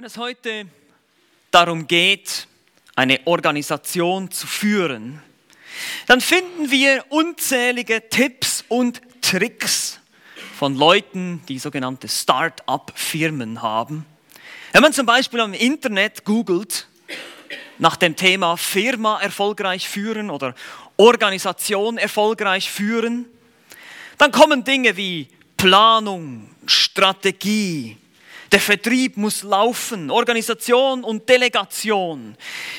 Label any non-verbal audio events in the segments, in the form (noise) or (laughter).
Wenn es heute darum geht, eine Organisation zu führen, dann finden wir unzählige Tipps und Tricks von Leuten, die sogenannte Start-up-Firmen haben. Wenn man zum Beispiel am Internet googelt nach dem Thema Firma erfolgreich führen oder Organisation erfolgreich führen, dann kommen Dinge wie Planung, Strategie, der Vertrieb muss laufen, Organisation und Delegation,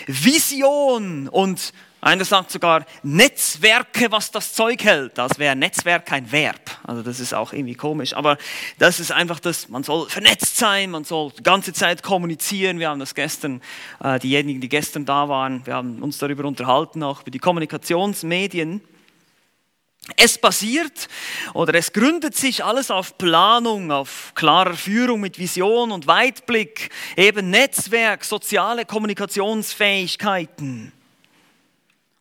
Vision und einer sagt sogar Netzwerke, was das Zeug hält. Das wäre Netzwerk kein Verb. Also das ist auch irgendwie komisch. Aber das ist einfach das, man soll vernetzt sein, man soll die ganze Zeit kommunizieren. Wir haben das gestern, äh, diejenigen, die gestern da waren, wir haben uns darüber unterhalten, auch über die Kommunikationsmedien. Es basiert oder es gründet sich alles auf Planung, auf klarer Führung mit Vision und Weitblick, eben Netzwerk, soziale Kommunikationsfähigkeiten.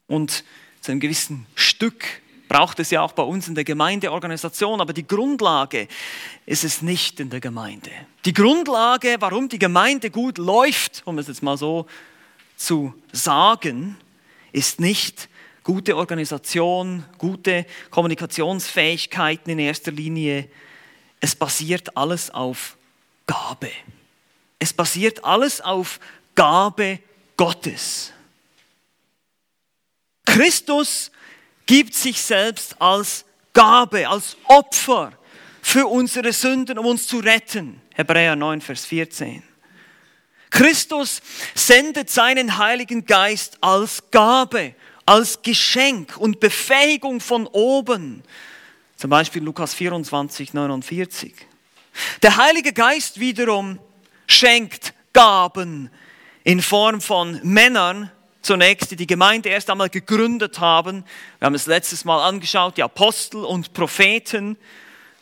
Und zu einem gewissen Stück braucht es ja auch bei uns in der Gemeindeorganisation, aber die Grundlage ist es nicht in der Gemeinde. Die Grundlage, warum die Gemeinde gut läuft, um es jetzt mal so zu sagen, ist nicht gute Organisation, gute Kommunikationsfähigkeiten in erster Linie. Es basiert alles auf Gabe. Es basiert alles auf Gabe Gottes. Christus gibt sich selbst als Gabe, als Opfer für unsere Sünden, um uns zu retten. Hebräer 9, Vers 14. Christus sendet seinen Heiligen Geist als Gabe, als Geschenk und Befähigung von oben. Zum Beispiel Lukas 24, 49. Der Heilige Geist wiederum schenkt Gaben in Form von Männern, zunächst, die die Gemeinde erst einmal gegründet haben. Wir haben es letztes Mal angeschaut, die Apostel und Propheten,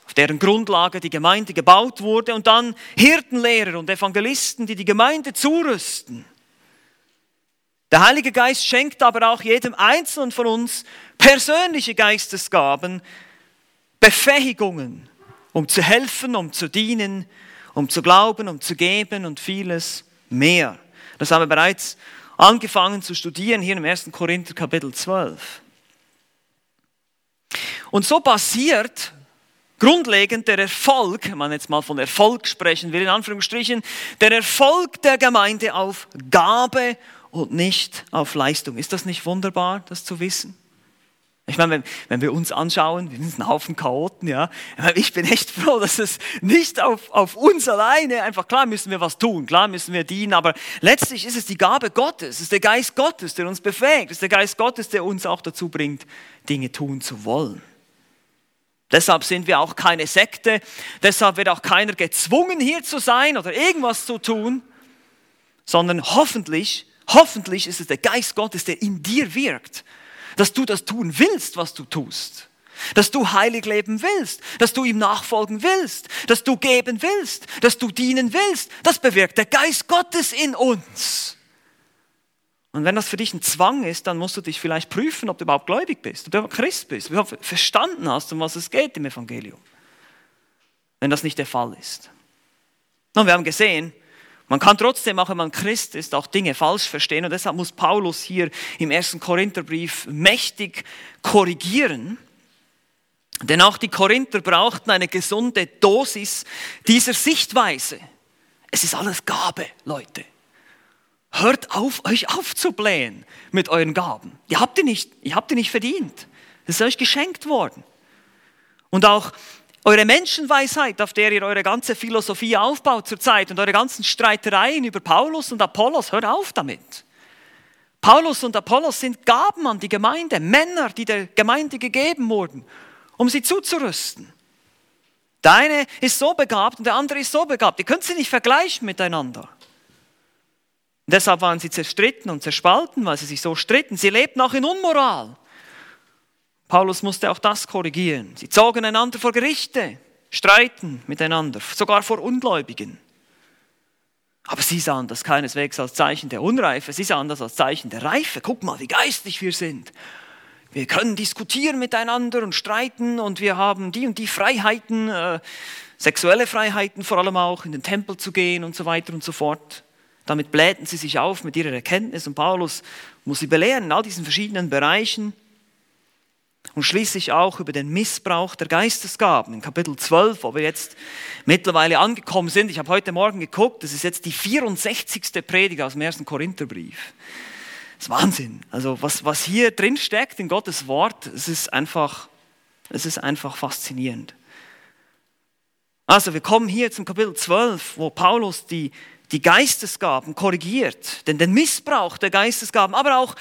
auf deren Grundlage die Gemeinde gebaut wurde, und dann Hirtenlehrer und Evangelisten, die die Gemeinde zurüsten. Der Heilige Geist schenkt aber auch jedem Einzelnen von uns persönliche Geistesgaben, Befähigungen, um zu helfen, um zu dienen, um zu glauben, um zu geben und vieles mehr. Das haben wir bereits angefangen zu studieren hier im 1. Korinther Kapitel 12. Und so basiert grundlegend der Erfolg, wenn man jetzt mal von Erfolg sprechen will, in Anführungsstrichen, der Erfolg der Gemeinde auf Gabe und nicht auf Leistung. Ist das nicht wunderbar, das zu wissen? Ich meine, wenn, wenn wir uns anschauen, wir sind ein Haufen Chaoten, ja. Ich bin echt froh, dass es nicht auf, auf uns alleine, einfach klar müssen wir was tun, klar müssen wir dienen, aber letztlich ist es die Gabe Gottes, es ist der Geist Gottes, der uns befähigt, es ist der Geist Gottes, der uns auch dazu bringt, Dinge tun zu wollen. Deshalb sind wir auch keine Sekte, deshalb wird auch keiner gezwungen, hier zu sein oder irgendwas zu tun, sondern hoffentlich Hoffentlich ist es der Geist Gottes, der in dir wirkt, dass du das tun willst, was du tust. Dass du heilig leben willst, dass du ihm nachfolgen willst, dass du geben willst, dass du dienen willst. Das bewirkt der Geist Gottes in uns. Und wenn das für dich ein Zwang ist, dann musst du dich vielleicht prüfen, ob du überhaupt gläubig bist, ob du überhaupt Christ bist, ob du verstanden hast, um was es geht im Evangelium. Wenn das nicht der Fall ist. Nun, wir haben gesehen, man kann trotzdem, auch wenn man Christ ist, auch Dinge falsch verstehen. Und deshalb muss Paulus hier im ersten Korintherbrief mächtig korrigieren. Denn auch die Korinther brauchten eine gesunde Dosis dieser Sichtweise. Es ist alles Gabe, Leute. Hört auf, euch aufzublähen mit euren Gaben. Ihr habt die nicht, ihr habt die nicht verdient. Es ist euch geschenkt worden. Und auch eure Menschenweisheit, auf der ihr eure ganze Philosophie aufbaut zurzeit und eure ganzen Streitereien über Paulus und Apollos, hört auf damit. Paulus und Apollos sind Gaben an die Gemeinde, Männer, die der Gemeinde gegeben wurden, um sie zuzurüsten. Der eine ist so begabt und der andere ist so begabt. Ihr könnt sie nicht vergleichen miteinander. Und deshalb waren sie zerstritten und zerspalten, weil sie sich so stritten. Sie lebten auch in Unmoral. Paulus musste auch das korrigieren. Sie zogen einander vor Gerichte, streiten miteinander, sogar vor Ungläubigen. Aber sie sahen das keineswegs als Zeichen der Unreife, sie sahen das als Zeichen der Reife. Guck mal, wie geistig wir sind. wir können diskutieren miteinander und streiten und wir haben die und die Freiheiten, äh, sexuelle Freiheiten vor allem auch, in den Tempel zu gehen und so weiter und so fort. Damit blähten sie sich auf mit ihrer Erkenntnis und Paulus muss sie belehren in all diesen verschiedenen Bereichen. Und schließlich auch über den Missbrauch der Geistesgaben in Kapitel 12, wo wir jetzt mittlerweile angekommen sind. Ich habe heute Morgen geguckt, das ist jetzt die 64. Predigt aus dem ersten Korintherbrief. Das ist Wahnsinn. Also was, was hier drin steckt in Gottes Wort, es ist einfach, es ist einfach faszinierend. Also wir kommen hier zum Kapitel 12, wo Paulus die, die Geistesgaben korrigiert, denn den Missbrauch der Geistesgaben, aber auch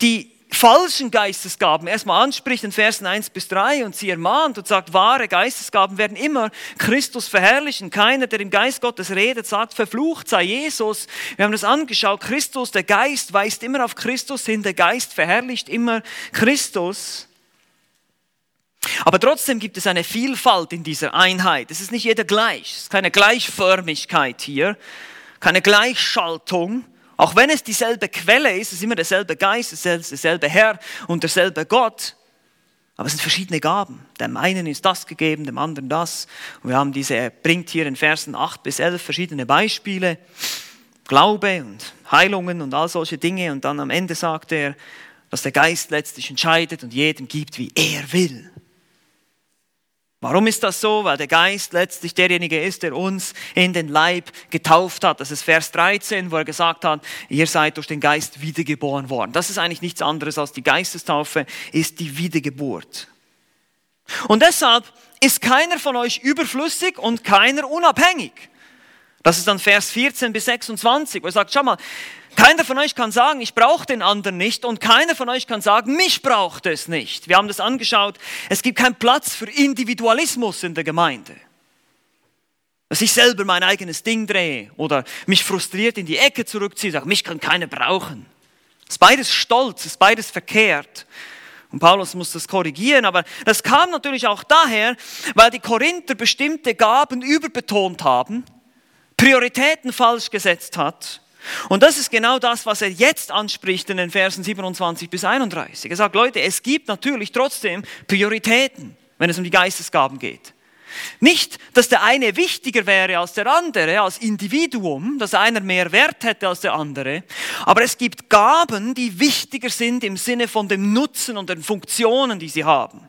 die falschen Geistesgaben erstmal anspricht in Versen 1 bis 3 und sie ermahnt und sagt, wahre Geistesgaben werden immer Christus verherrlichen. Keiner, der im Geist Gottes redet, sagt, verflucht sei Jesus. Wir haben das angeschaut. Christus, der Geist weist immer auf Christus hin. Der Geist verherrlicht immer Christus. Aber trotzdem gibt es eine Vielfalt in dieser Einheit. Es ist nicht jeder gleich. Es ist keine Gleichförmigkeit hier, keine Gleichschaltung. Auch wenn es dieselbe Quelle ist, es ist immer derselbe Geist, es ist derselbe Herr und derselbe Gott. Aber es sind verschiedene Gaben. Dem einen ist das gegeben, dem anderen das. Und wir haben diese, er bringt hier in Versen 8 bis 11 verschiedene Beispiele. Glaube und Heilungen und all solche Dinge. Und dann am Ende sagt er, dass der Geist letztlich entscheidet und jedem gibt, wie er will. Warum ist das so? Weil der Geist letztlich derjenige ist, der uns in den Leib getauft hat. Das ist Vers 13, wo er gesagt hat, ihr seid durch den Geist wiedergeboren worden. Das ist eigentlich nichts anderes als die Geistestaufe, ist die Wiedergeburt. Und deshalb ist keiner von euch überflüssig und keiner unabhängig. Das ist dann Vers 14 bis 26, wo er sagt, schau mal, keiner von euch kann sagen, ich brauche den anderen nicht und keiner von euch kann sagen, mich braucht es nicht. Wir haben das angeschaut. Es gibt keinen Platz für Individualismus in der Gemeinde. Dass ich selber mein eigenes Ding drehe oder mich frustriert in die Ecke zurückziehe, sage, mich kann keiner brauchen. Ist beides stolz, ist beides verkehrt. Und Paulus muss das korrigieren, aber das kam natürlich auch daher, weil die Korinther bestimmte Gaben überbetont haben, Prioritäten falsch gesetzt hat und das ist genau das, was er jetzt anspricht in den Versen 27 bis 31. Er sagt, Leute, es gibt natürlich trotzdem Prioritäten, wenn es um die Geistesgaben geht. Nicht, dass der eine wichtiger wäre als der andere, als Individuum, dass einer mehr Wert hätte als der andere, aber es gibt Gaben, die wichtiger sind im Sinne von dem Nutzen und den Funktionen, die sie haben.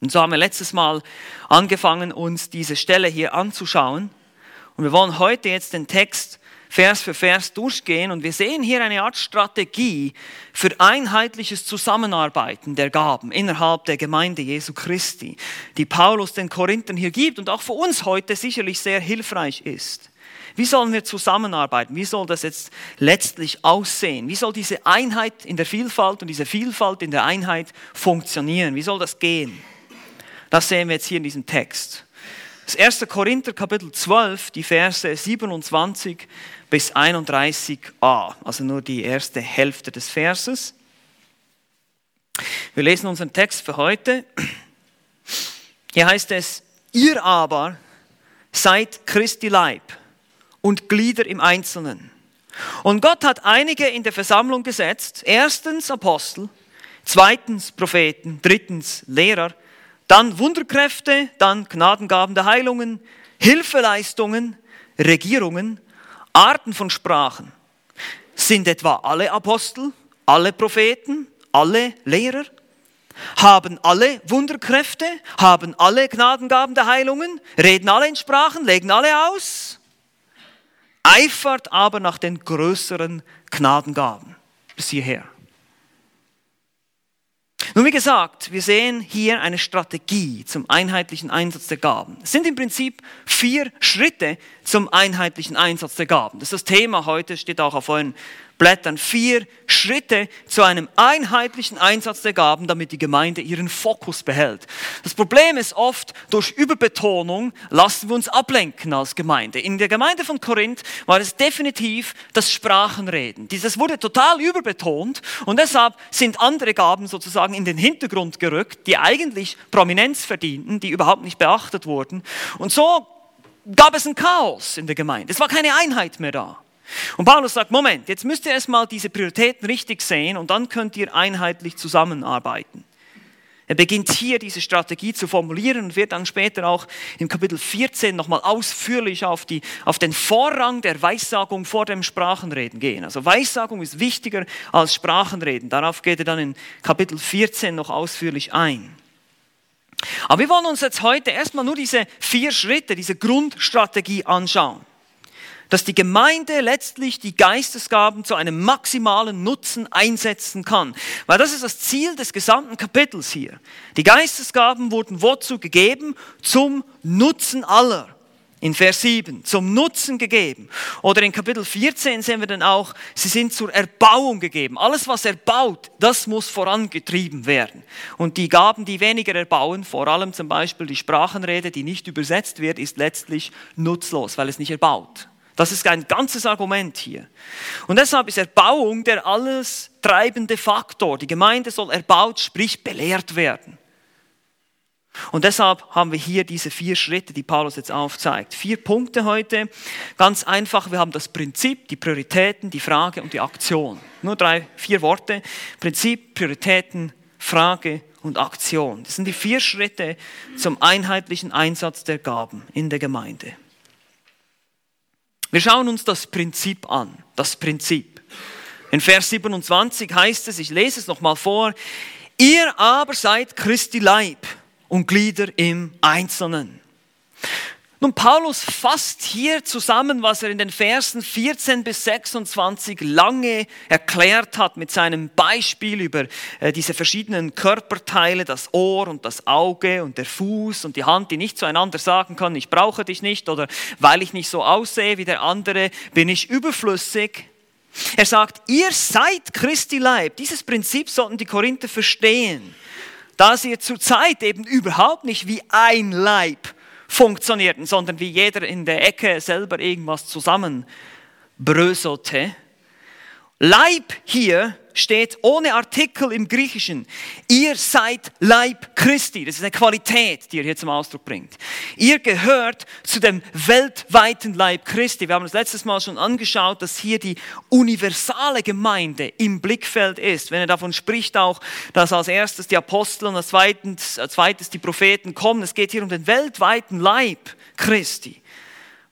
Und so haben wir letztes Mal angefangen, uns diese Stelle hier anzuschauen. Und wir wollen heute jetzt den Text Vers für Vers durchgehen und wir sehen hier eine Art Strategie für einheitliches Zusammenarbeiten der Gaben innerhalb der Gemeinde Jesu Christi, die Paulus den Korinthern hier gibt und auch für uns heute sicherlich sehr hilfreich ist. Wie sollen wir zusammenarbeiten? Wie soll das jetzt letztlich aussehen? Wie soll diese Einheit in der Vielfalt und diese Vielfalt in der Einheit funktionieren? Wie soll das gehen? Das sehen wir jetzt hier in diesem Text. Das 1. Korinther Kapitel 12, die Verse 27 bis 31a, also nur die erste Hälfte des Verses. Wir lesen unseren Text für heute. Hier heißt es, ihr aber seid Christi Leib und Glieder im Einzelnen. Und Gott hat einige in der Versammlung gesetzt. Erstens Apostel, zweitens Propheten, drittens Lehrer, dann Wunderkräfte, dann Gnadengaben der Heilungen, Hilfeleistungen, Regierungen, Arten von Sprachen. Sind etwa alle Apostel, alle Propheten, alle Lehrer? Haben alle Wunderkräfte? Haben alle Gnadengaben der Heilungen? Reden alle in Sprachen? Legen alle aus? Eifert aber nach den größeren Gnadengaben. Bis hierher. Nun, wie gesagt, wir sehen hier eine Strategie zum einheitlichen Einsatz der Gaben. Es sind im Prinzip vier Schritte zum einheitlichen Einsatz der Gaben. Das ist das Thema heute, steht auch auf euren Blättern vier Schritte zu einem einheitlichen Einsatz der Gaben, damit die Gemeinde ihren Fokus behält. Das Problem ist oft, durch Überbetonung lassen wir uns ablenken als Gemeinde. In der Gemeinde von Korinth war es definitiv das Sprachenreden. Dieses wurde total überbetont und deshalb sind andere Gaben sozusagen in den Hintergrund gerückt, die eigentlich Prominenz verdienten, die überhaupt nicht beachtet wurden. Und so gab es ein Chaos in der Gemeinde. Es war keine Einheit mehr da. Und Paulus sagt, Moment, jetzt müsst ihr erstmal diese Prioritäten richtig sehen und dann könnt ihr einheitlich zusammenarbeiten. Er beginnt hier diese Strategie zu formulieren und wird dann später auch im Kapitel 14 nochmal ausführlich auf, die, auf den Vorrang der Weissagung vor dem Sprachenreden gehen. Also Weissagung ist wichtiger als Sprachenreden. Darauf geht er dann in Kapitel 14 noch ausführlich ein. Aber wir wollen uns jetzt heute erstmal nur diese vier Schritte, diese Grundstrategie anschauen dass die Gemeinde letztlich die Geistesgaben zu einem maximalen Nutzen einsetzen kann. Weil das ist das Ziel des gesamten Kapitels hier. Die Geistesgaben wurden wozu gegeben? Zum Nutzen aller. In Vers 7, zum Nutzen gegeben. Oder in Kapitel 14 sehen wir dann auch, sie sind zur Erbauung gegeben. Alles, was erbaut, das muss vorangetrieben werden. Und die Gaben, die weniger erbauen, vor allem zum Beispiel die Sprachenrede, die nicht übersetzt wird, ist letztlich nutzlos, weil es nicht erbaut. Das ist ein ganzes Argument hier. Und deshalb ist Erbauung der alles treibende Faktor. Die Gemeinde soll erbaut, sprich belehrt werden. Und deshalb haben wir hier diese vier Schritte, die Paulus jetzt aufzeigt. Vier Punkte heute. Ganz einfach, wir haben das Prinzip, die Prioritäten, die Frage und die Aktion. Nur drei, vier Worte. Prinzip, Prioritäten, Frage und Aktion. Das sind die vier Schritte zum einheitlichen Einsatz der Gaben in der Gemeinde. Wir schauen uns das Prinzip an, das Prinzip. In Vers 27 heißt es, ich lese es nochmal vor, ihr aber seid Christi Leib und Glieder im Einzelnen. Nun, Paulus fasst hier zusammen, was er in den Versen 14 bis 26 lange erklärt hat mit seinem Beispiel über äh, diese verschiedenen Körperteile, das Ohr und das Auge und der Fuß und die Hand, die nicht zueinander sagen kann, ich brauche dich nicht oder weil ich nicht so aussehe wie der andere, bin ich überflüssig. Er sagt, ihr seid Christi Leib. Dieses Prinzip sollten die Korinther verstehen, da sie zur Zeit eben überhaupt nicht wie ein Leib funktionierten, sondern wie jeder in der Ecke selber irgendwas zusammenbröselte. Leib hier steht ohne Artikel im Griechischen. Ihr seid Leib Christi. Das ist eine Qualität, die er hier zum Ausdruck bringt. Ihr gehört zu dem weltweiten Leib Christi. Wir haben uns letztes Mal schon angeschaut, dass hier die universale Gemeinde im Blickfeld ist. Wenn er davon spricht auch, dass als erstes die Apostel und als zweites, als zweites die Propheten kommen. Es geht hier um den weltweiten Leib Christi.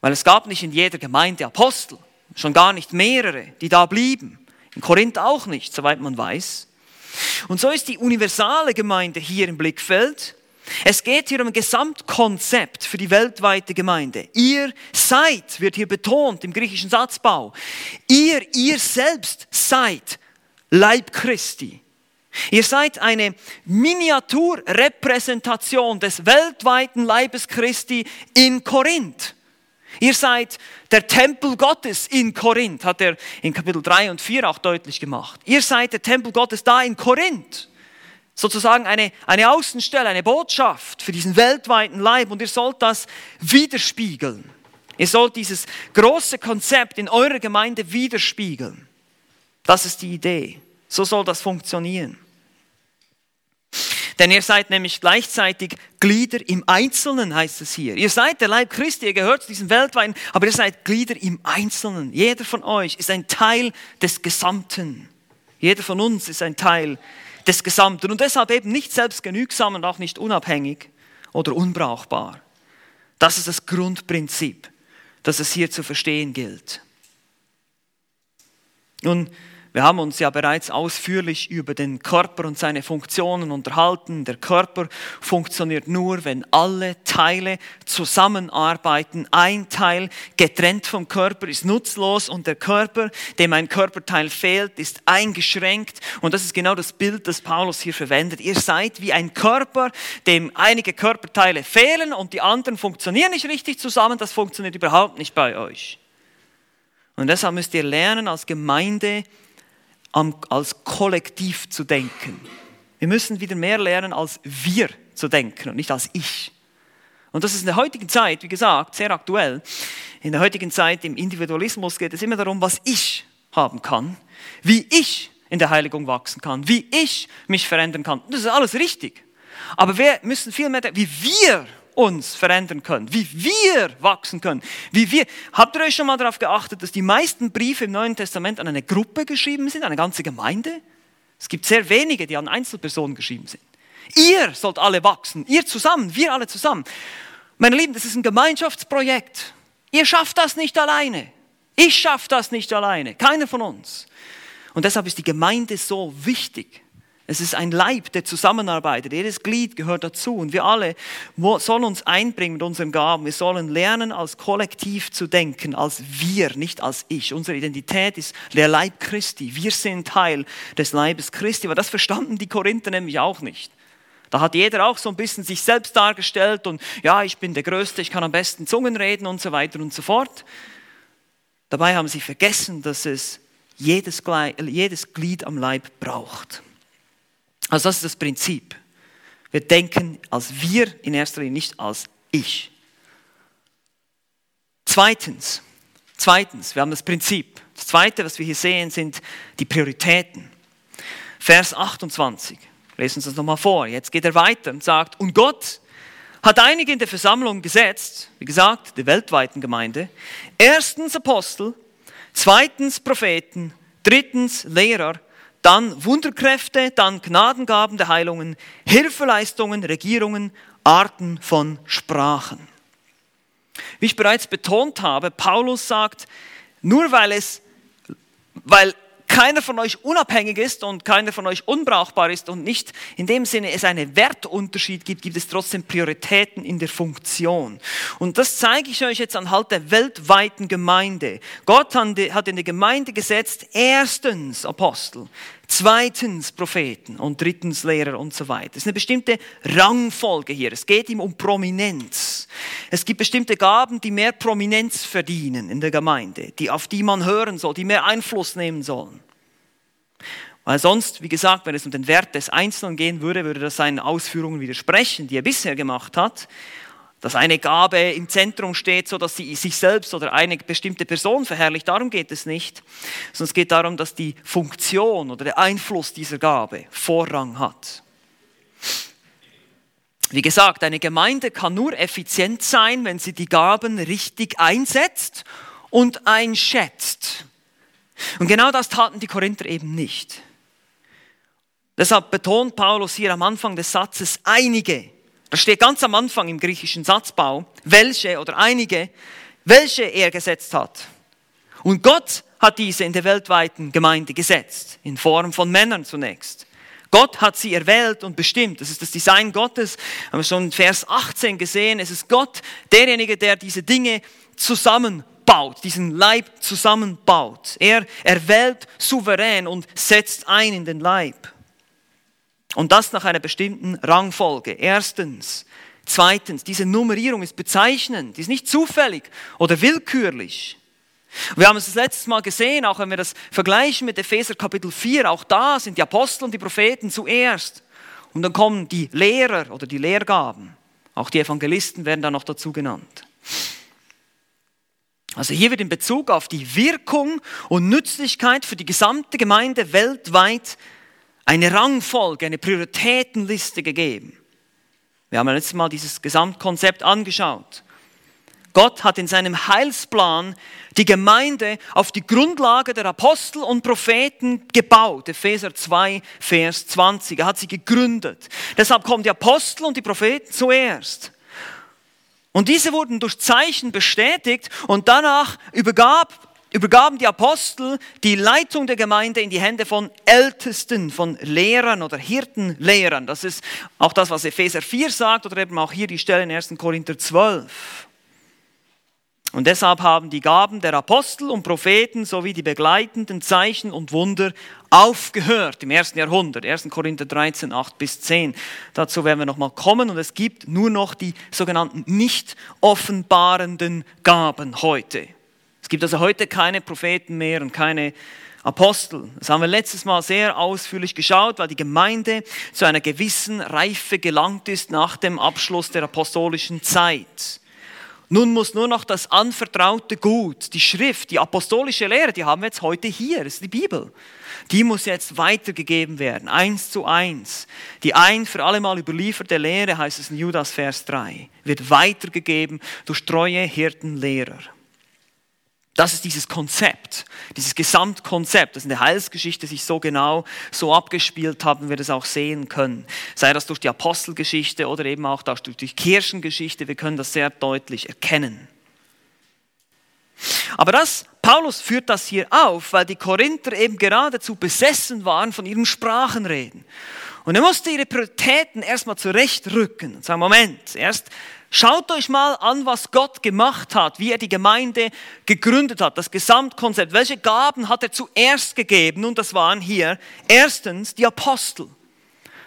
Weil es gab nicht in jeder Gemeinde Apostel, schon gar nicht mehrere, die da blieben. In Korinth auch nicht, soweit man weiß. Und so ist die universale Gemeinde hier im Blickfeld. Es geht hier um ein Gesamtkonzept für die weltweite Gemeinde. Ihr seid, wird hier betont im griechischen Satzbau. Ihr, ihr selbst seid Leib Christi. Ihr seid eine Miniaturrepräsentation des weltweiten Leibes Christi in Korinth. Ihr seid der Tempel Gottes in Korinth, hat er in Kapitel 3 und 4 auch deutlich gemacht. Ihr seid der Tempel Gottes da in Korinth. Sozusagen eine, eine Außenstelle, eine Botschaft für diesen weltweiten Leib und ihr sollt das widerspiegeln. Ihr sollt dieses große Konzept in eurer Gemeinde widerspiegeln. Das ist die Idee. So soll das funktionieren. Denn ihr seid nämlich gleichzeitig Glieder im Einzelnen, heißt es hier. Ihr seid der Leib Christi, ihr gehört zu diesem weltweiten, aber ihr seid Glieder im Einzelnen. Jeder von euch ist ein Teil des Gesamten. Jeder von uns ist ein Teil des Gesamten und deshalb eben nicht selbstgenügsam und auch nicht unabhängig oder unbrauchbar. Das ist das Grundprinzip, das es hier zu verstehen gilt. Nun, wir haben uns ja bereits ausführlich über den Körper und seine Funktionen unterhalten. Der Körper funktioniert nur, wenn alle Teile zusammenarbeiten. Ein Teil getrennt vom Körper ist nutzlos und der Körper, dem ein Körperteil fehlt, ist eingeschränkt. Und das ist genau das Bild, das Paulus hier verwendet. Ihr seid wie ein Körper, dem einige Körperteile fehlen und die anderen funktionieren nicht richtig zusammen. Das funktioniert überhaupt nicht bei euch. Und deshalb müsst ihr lernen, als Gemeinde als Kollektiv zu denken. Wir müssen wieder mehr lernen, als wir zu denken und nicht als ich. Und das ist in der heutigen Zeit, wie gesagt, sehr aktuell. In der heutigen Zeit im Individualismus geht es immer darum, was ich haben kann, wie ich in der Heiligung wachsen kann, wie ich mich verändern kann. Das ist alles richtig. Aber wir müssen viel mehr, wie wir uns verändern können, wie wir wachsen können, wie wir. Habt ihr euch schon mal darauf geachtet, dass die meisten Briefe im Neuen Testament an eine Gruppe geschrieben sind, eine ganze Gemeinde? Es gibt sehr wenige, die an Einzelpersonen geschrieben sind. Ihr sollt alle wachsen, ihr zusammen, wir alle zusammen. Meine Lieben, das ist ein Gemeinschaftsprojekt. Ihr schafft das nicht alleine. Ich schaffe das nicht alleine. Keiner von uns. Und deshalb ist die Gemeinde so wichtig. Es ist ein Leib, der zusammenarbeitet. Jedes Glied gehört dazu. Und wir alle sollen uns einbringen mit unseren Gaben. Wir sollen lernen, als Kollektiv zu denken, als wir, nicht als ich. Unsere Identität ist der Leib Christi. Wir sind Teil des Leibes Christi. Aber das verstanden die Korinther nämlich auch nicht. Da hat jeder auch so ein bisschen sich selbst dargestellt und ja, ich bin der Größte, ich kann am besten Zungen reden und so weiter und so fort. Dabei haben sie vergessen, dass es jedes, jedes Glied am Leib braucht. Also das ist das Prinzip. Wir denken als wir in erster Linie, nicht als ich. Zweitens, zweitens, wir haben das Prinzip. Das zweite, was wir hier sehen, sind die Prioritäten. Vers 28. Lesen Sie uns das nochmal vor. Jetzt geht er weiter und sagt, und Gott hat einige in der Versammlung gesetzt, wie gesagt, der weltweiten Gemeinde. Erstens Apostel, zweitens Propheten, drittens Lehrer, dann Wunderkräfte, dann Gnadengaben der Heilungen, Hilfeleistungen, Regierungen, Arten von Sprachen. Wie ich bereits betont habe, Paulus sagt, nur weil es, weil keiner von euch unabhängig ist und keiner von euch unbrauchbar ist und nicht in dem Sinne es einen Wertunterschied gibt, gibt es trotzdem Prioritäten in der Funktion. Und das zeige ich euch jetzt anhand der weltweiten Gemeinde. Gott hat in die Gemeinde gesetzt, erstens Apostel, zweitens Propheten und drittens Lehrer und so weiter. Es ist eine bestimmte Rangfolge hier. Es geht ihm um Prominenz. Es gibt bestimmte Gaben, die mehr Prominenz verdienen in der Gemeinde, die, auf die man hören soll, die mehr Einfluss nehmen sollen. Weil sonst, wie gesagt, wenn es um den Wert des Einzelnen gehen würde, würde das seinen Ausführungen widersprechen, die er bisher gemacht hat dass eine Gabe im Zentrum steht, so dass sie sich selbst oder eine bestimmte Person verherrlicht. Darum geht es nicht, sondern es geht darum, dass die Funktion oder der Einfluss dieser Gabe Vorrang hat. Wie gesagt, eine Gemeinde kann nur effizient sein, wenn sie die Gaben richtig einsetzt und einschätzt. Und genau das taten die Korinther eben nicht. Deshalb betont Paulus hier am Anfang des Satzes einige das steht ganz am Anfang im griechischen Satzbau, welche oder einige, welche er gesetzt hat. Und Gott hat diese in der weltweiten Gemeinde gesetzt, in Form von Männern zunächst. Gott hat sie erwählt und bestimmt. Das ist das Design Gottes. Haben wir schon in Vers 18 gesehen. Es ist Gott derjenige, der diese Dinge zusammenbaut, diesen Leib zusammenbaut. Er erwählt souverän und setzt ein in den Leib. Und das nach einer bestimmten Rangfolge. Erstens. Zweitens, diese Nummerierung ist bezeichnend, die ist nicht zufällig oder willkürlich. Wir haben es das letzte Mal gesehen, auch wenn wir das vergleichen mit Epheser Kapitel 4, auch da sind die Apostel und die Propheten zuerst. Und dann kommen die Lehrer oder die Lehrgaben. Auch die Evangelisten werden dann noch dazu genannt. Also hier wird in Bezug auf die Wirkung und Nützlichkeit für die gesamte Gemeinde weltweit eine Rangfolge, eine Prioritätenliste gegeben. Wir haben letztes Mal dieses Gesamtkonzept angeschaut. Gott hat in seinem Heilsplan die Gemeinde auf die Grundlage der Apostel und Propheten gebaut. Epheser 2, Vers 20. Er hat sie gegründet. Deshalb kommen die Apostel und die Propheten zuerst. Und diese wurden durch Zeichen bestätigt und danach übergab übergaben die Apostel die Leitung der Gemeinde in die Hände von Ältesten, von Lehrern oder Hirtenlehrern. Das ist auch das, was Epheser 4 sagt oder eben auch hier die Stelle in 1. Korinther 12. Und deshalb haben die Gaben der Apostel und Propheten sowie die begleitenden Zeichen und Wunder aufgehört im ersten Jahrhundert. 1. Korinther 13, 8 bis 10. Dazu werden wir nochmal kommen und es gibt nur noch die sogenannten nicht offenbarenden Gaben heute gibt also heute keine Propheten mehr und keine Apostel. Das haben wir letztes Mal sehr ausführlich geschaut, weil die Gemeinde zu einer gewissen Reife gelangt ist nach dem Abschluss der apostolischen Zeit. Nun muss nur noch das anvertraute Gut, die Schrift, die apostolische Lehre, die haben wir jetzt heute hier, das ist die Bibel. Die muss jetzt weitergegeben werden, eins zu eins. Die ein für alle Mal überlieferte Lehre, heißt es in Judas Vers 3, wird weitergegeben durch treue Hirtenlehrer. Das ist dieses Konzept, dieses Gesamtkonzept, das in der Heilsgeschichte sich so genau so abgespielt hat, und wir das auch sehen können. Sei das durch die Apostelgeschichte oder eben auch durch die Kirchengeschichte, wir können das sehr deutlich erkennen. Aber das, Paulus führt das hier auf, weil die Korinther eben geradezu besessen waren von ihren Sprachenreden. Und er musste ihre Prioritäten erstmal zurechtrücken und sagen, Moment, erst schaut euch mal an, was Gott gemacht hat, wie er die Gemeinde gegründet hat, das Gesamtkonzept. Welche Gaben hat er zuerst gegeben? Und das waren hier erstens die Apostel.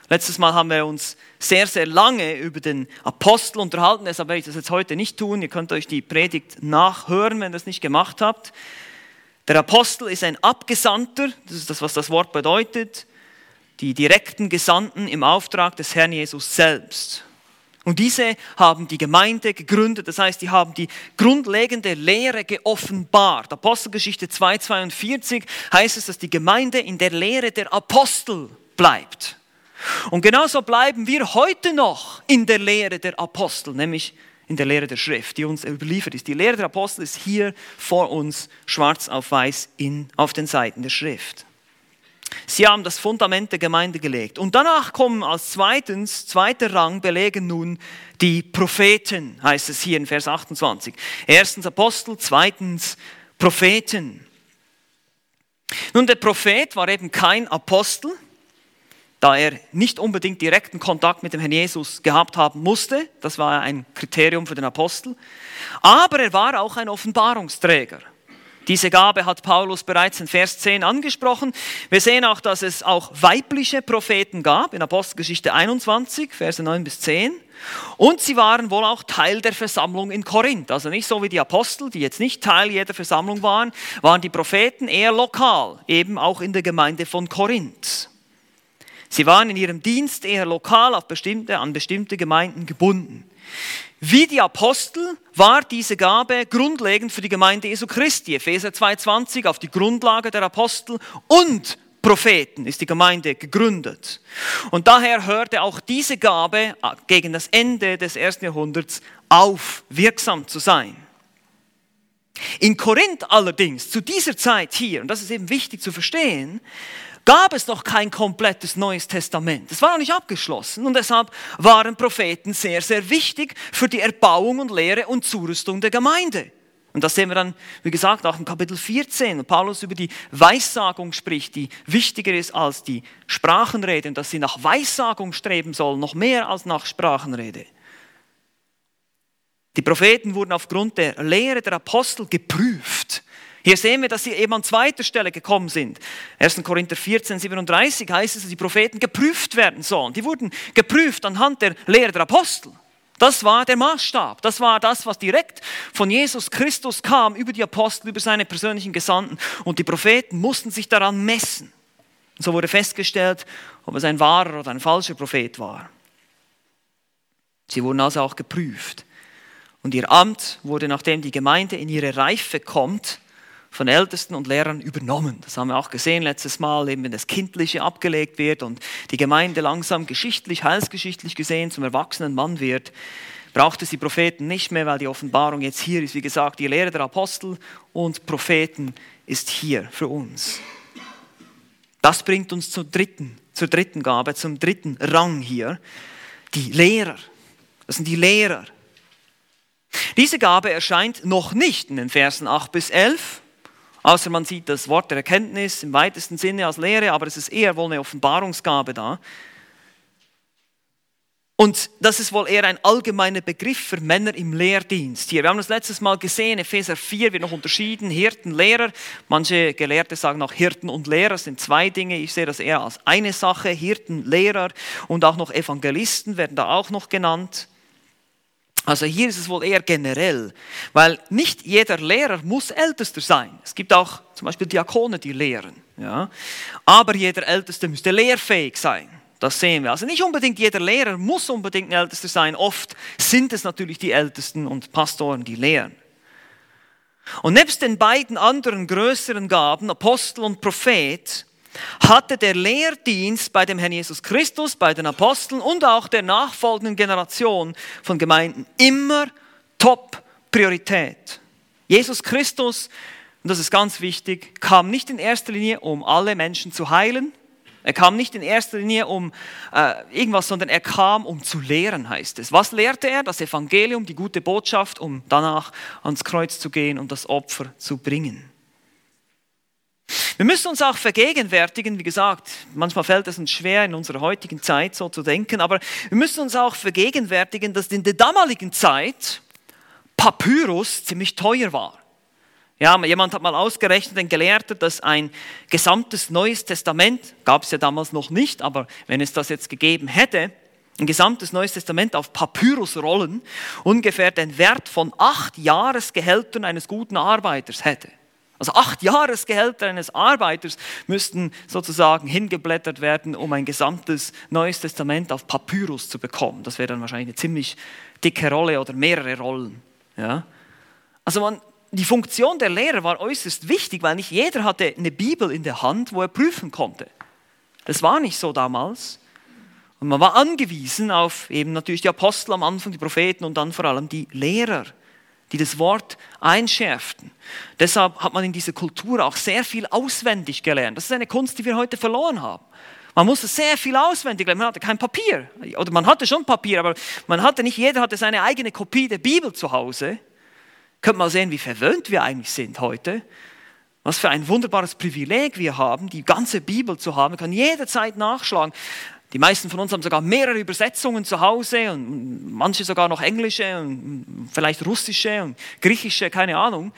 Letztes Mal haben wir uns sehr, sehr lange über den Apostel unterhalten, deshalb werde ich das jetzt heute nicht tun. Ihr könnt euch die Predigt nachhören, wenn ihr das nicht gemacht habt. Der Apostel ist ein Abgesandter, das ist das, was das Wort bedeutet, die direkten Gesandten im Auftrag des Herrn Jesus selbst. Und diese haben die Gemeinde gegründet, das heißt, die haben die grundlegende Lehre geoffenbart. Apostelgeschichte 2,42 heißt es, dass die Gemeinde in der Lehre der Apostel bleibt. Und genauso bleiben wir heute noch in der Lehre der Apostel, nämlich in der Lehre der Schrift, die uns überliefert ist. Die Lehre der Apostel ist hier vor uns schwarz auf weiß in, auf den Seiten der Schrift. Sie haben das Fundament der Gemeinde gelegt. Und danach kommen als zweitens, zweiter Rang belegen nun die Propheten, heißt es hier in Vers 28. Erstens Apostel, zweitens Propheten. Nun, der Prophet war eben kein Apostel, da er nicht unbedingt direkten Kontakt mit dem Herrn Jesus gehabt haben musste. Das war ein Kriterium für den Apostel. Aber er war auch ein Offenbarungsträger. Diese Gabe hat Paulus bereits in Vers 10 angesprochen. Wir sehen auch, dass es auch weibliche Propheten gab in Apostelgeschichte 21, Verse 9 bis 10. Und sie waren wohl auch Teil der Versammlung in Korinth. Also nicht so wie die Apostel, die jetzt nicht Teil jeder Versammlung waren, waren die Propheten eher lokal, eben auch in der Gemeinde von Korinth. Sie waren in ihrem Dienst eher lokal auf bestimmte, an bestimmte Gemeinden gebunden. Wie die Apostel war diese Gabe grundlegend für die Gemeinde Jesu Christi. Epheser 2,20 auf die Grundlage der Apostel und Propheten ist die Gemeinde gegründet. Und daher hörte auch diese Gabe gegen das Ende des ersten Jahrhunderts auf, wirksam zu sein. In Korinth allerdings, zu dieser Zeit hier, und das ist eben wichtig zu verstehen, gab es noch kein komplettes Neues Testament. Es war noch nicht abgeschlossen und deshalb waren Propheten sehr, sehr wichtig für die Erbauung und Lehre und Zurüstung der Gemeinde. Und das sehen wir dann, wie gesagt, auch im Kapitel 14, wo Paulus über die Weissagung spricht, die wichtiger ist als die Sprachenrede und dass sie nach Weissagung streben sollen, noch mehr als nach Sprachenrede. Die Propheten wurden aufgrund der Lehre der Apostel geprüft. Hier sehen wir, dass sie eben an zweiter Stelle gekommen sind. 1. Korinther 14, 37 heißt es, dass die Propheten geprüft werden sollen. Die wurden geprüft anhand der Lehre der Apostel. Das war der Maßstab. Das war das, was direkt von Jesus Christus kam, über die Apostel, über seine persönlichen Gesandten. Und die Propheten mussten sich daran messen. Und so wurde festgestellt, ob es ein wahrer oder ein falscher Prophet war. Sie wurden also auch geprüft. Und ihr Amt wurde, nachdem die Gemeinde in ihre Reife kommt, von Ältesten und Lehrern übernommen. Das haben wir auch gesehen letztes Mal, eben wenn das Kindliche abgelegt wird und die Gemeinde langsam geschichtlich, heilsgeschichtlich gesehen zum erwachsenen Mann wird, braucht es die Propheten nicht mehr, weil die Offenbarung jetzt hier ist. Wie gesagt, die Lehre der Apostel und Propheten ist hier für uns. Das bringt uns zur dritten, zur dritten Gabe, zum dritten Rang hier. Die Lehrer. Das sind die Lehrer. Diese Gabe erscheint noch nicht in den Versen 8 bis 11, Außer man sieht das Wort der Erkenntnis im weitesten Sinne als Lehre, aber es ist eher wohl eine Offenbarungsgabe da. Und das ist wohl eher ein allgemeiner Begriff für Männer im Lehrdienst. Hier, wir haben das letztes Mal gesehen, Epheser 4 wird noch unterschieden, Hirten, Lehrer. Manche Gelehrte sagen auch Hirten und Lehrer sind zwei Dinge. Ich sehe das eher als eine Sache. Hirten, Lehrer und auch noch Evangelisten werden da auch noch genannt. Also hier ist es wohl eher generell, weil nicht jeder Lehrer muss Ältester sein. Es gibt auch zum Beispiel Diakone, die lehren. Ja? Aber jeder Älteste müsste lehrfähig sein. Das sehen wir. Also nicht unbedingt jeder Lehrer muss unbedingt ein Ältester sein. Oft sind es natürlich die Ältesten und Pastoren, die lehren. Und nebst den beiden anderen größeren Gaben, Apostel und Prophet, hatte der Lehrdienst bei dem Herrn Jesus Christus, bei den Aposteln und auch der nachfolgenden Generation von Gemeinden immer Top-Priorität. Jesus Christus, und das ist ganz wichtig, kam nicht in erster Linie, um alle Menschen zu heilen. Er kam nicht in erster Linie um äh, irgendwas, sondern er kam, um zu lehren, heißt es. Was lehrte er? Das Evangelium, die gute Botschaft, um danach ans Kreuz zu gehen und das Opfer zu bringen. Wir müssen uns auch vergegenwärtigen, wie gesagt, manchmal fällt es uns schwer in unserer heutigen Zeit so zu denken, aber wir müssen uns auch vergegenwärtigen, dass in der damaligen Zeit Papyrus ziemlich teuer war. Ja, jemand hat mal ausgerechnet, ein Gelehrter, dass ein gesamtes Neues Testament, gab es ja damals noch nicht, aber wenn es das jetzt gegeben hätte, ein gesamtes Neues Testament auf Papyrusrollen ungefähr den Wert von acht Jahresgehältern eines guten Arbeiters hätte. Also acht Jahresgehälter eines Arbeiters müssten sozusagen hingeblättert werden, um ein gesamtes Neues Testament auf Papyrus zu bekommen. Das wäre dann wahrscheinlich eine ziemlich dicke Rolle oder mehrere Rollen. Ja? Also man, die Funktion der Lehrer war äußerst wichtig, weil nicht jeder hatte eine Bibel in der Hand, wo er prüfen konnte. Das war nicht so damals. Und man war angewiesen auf eben natürlich die Apostel am Anfang, die Propheten und dann vor allem die Lehrer die das Wort einschärften. Deshalb hat man in dieser Kultur auch sehr viel auswendig gelernt. Das ist eine Kunst, die wir heute verloren haben. Man musste sehr viel auswendig lernen. Man hatte kein Papier. Oder man hatte schon Papier, aber man hatte nicht, jeder hatte seine eigene Kopie der Bibel zu Hause. Könnt mal sehen, wie verwöhnt wir eigentlich sind heute. Was für ein wunderbares Privileg wir haben, die ganze Bibel zu haben. Man kann jederzeit nachschlagen. Die meisten von uns haben sogar mehrere Übersetzungen zu Hause und manche sogar noch englische und vielleicht russische und griechische, keine Ahnung.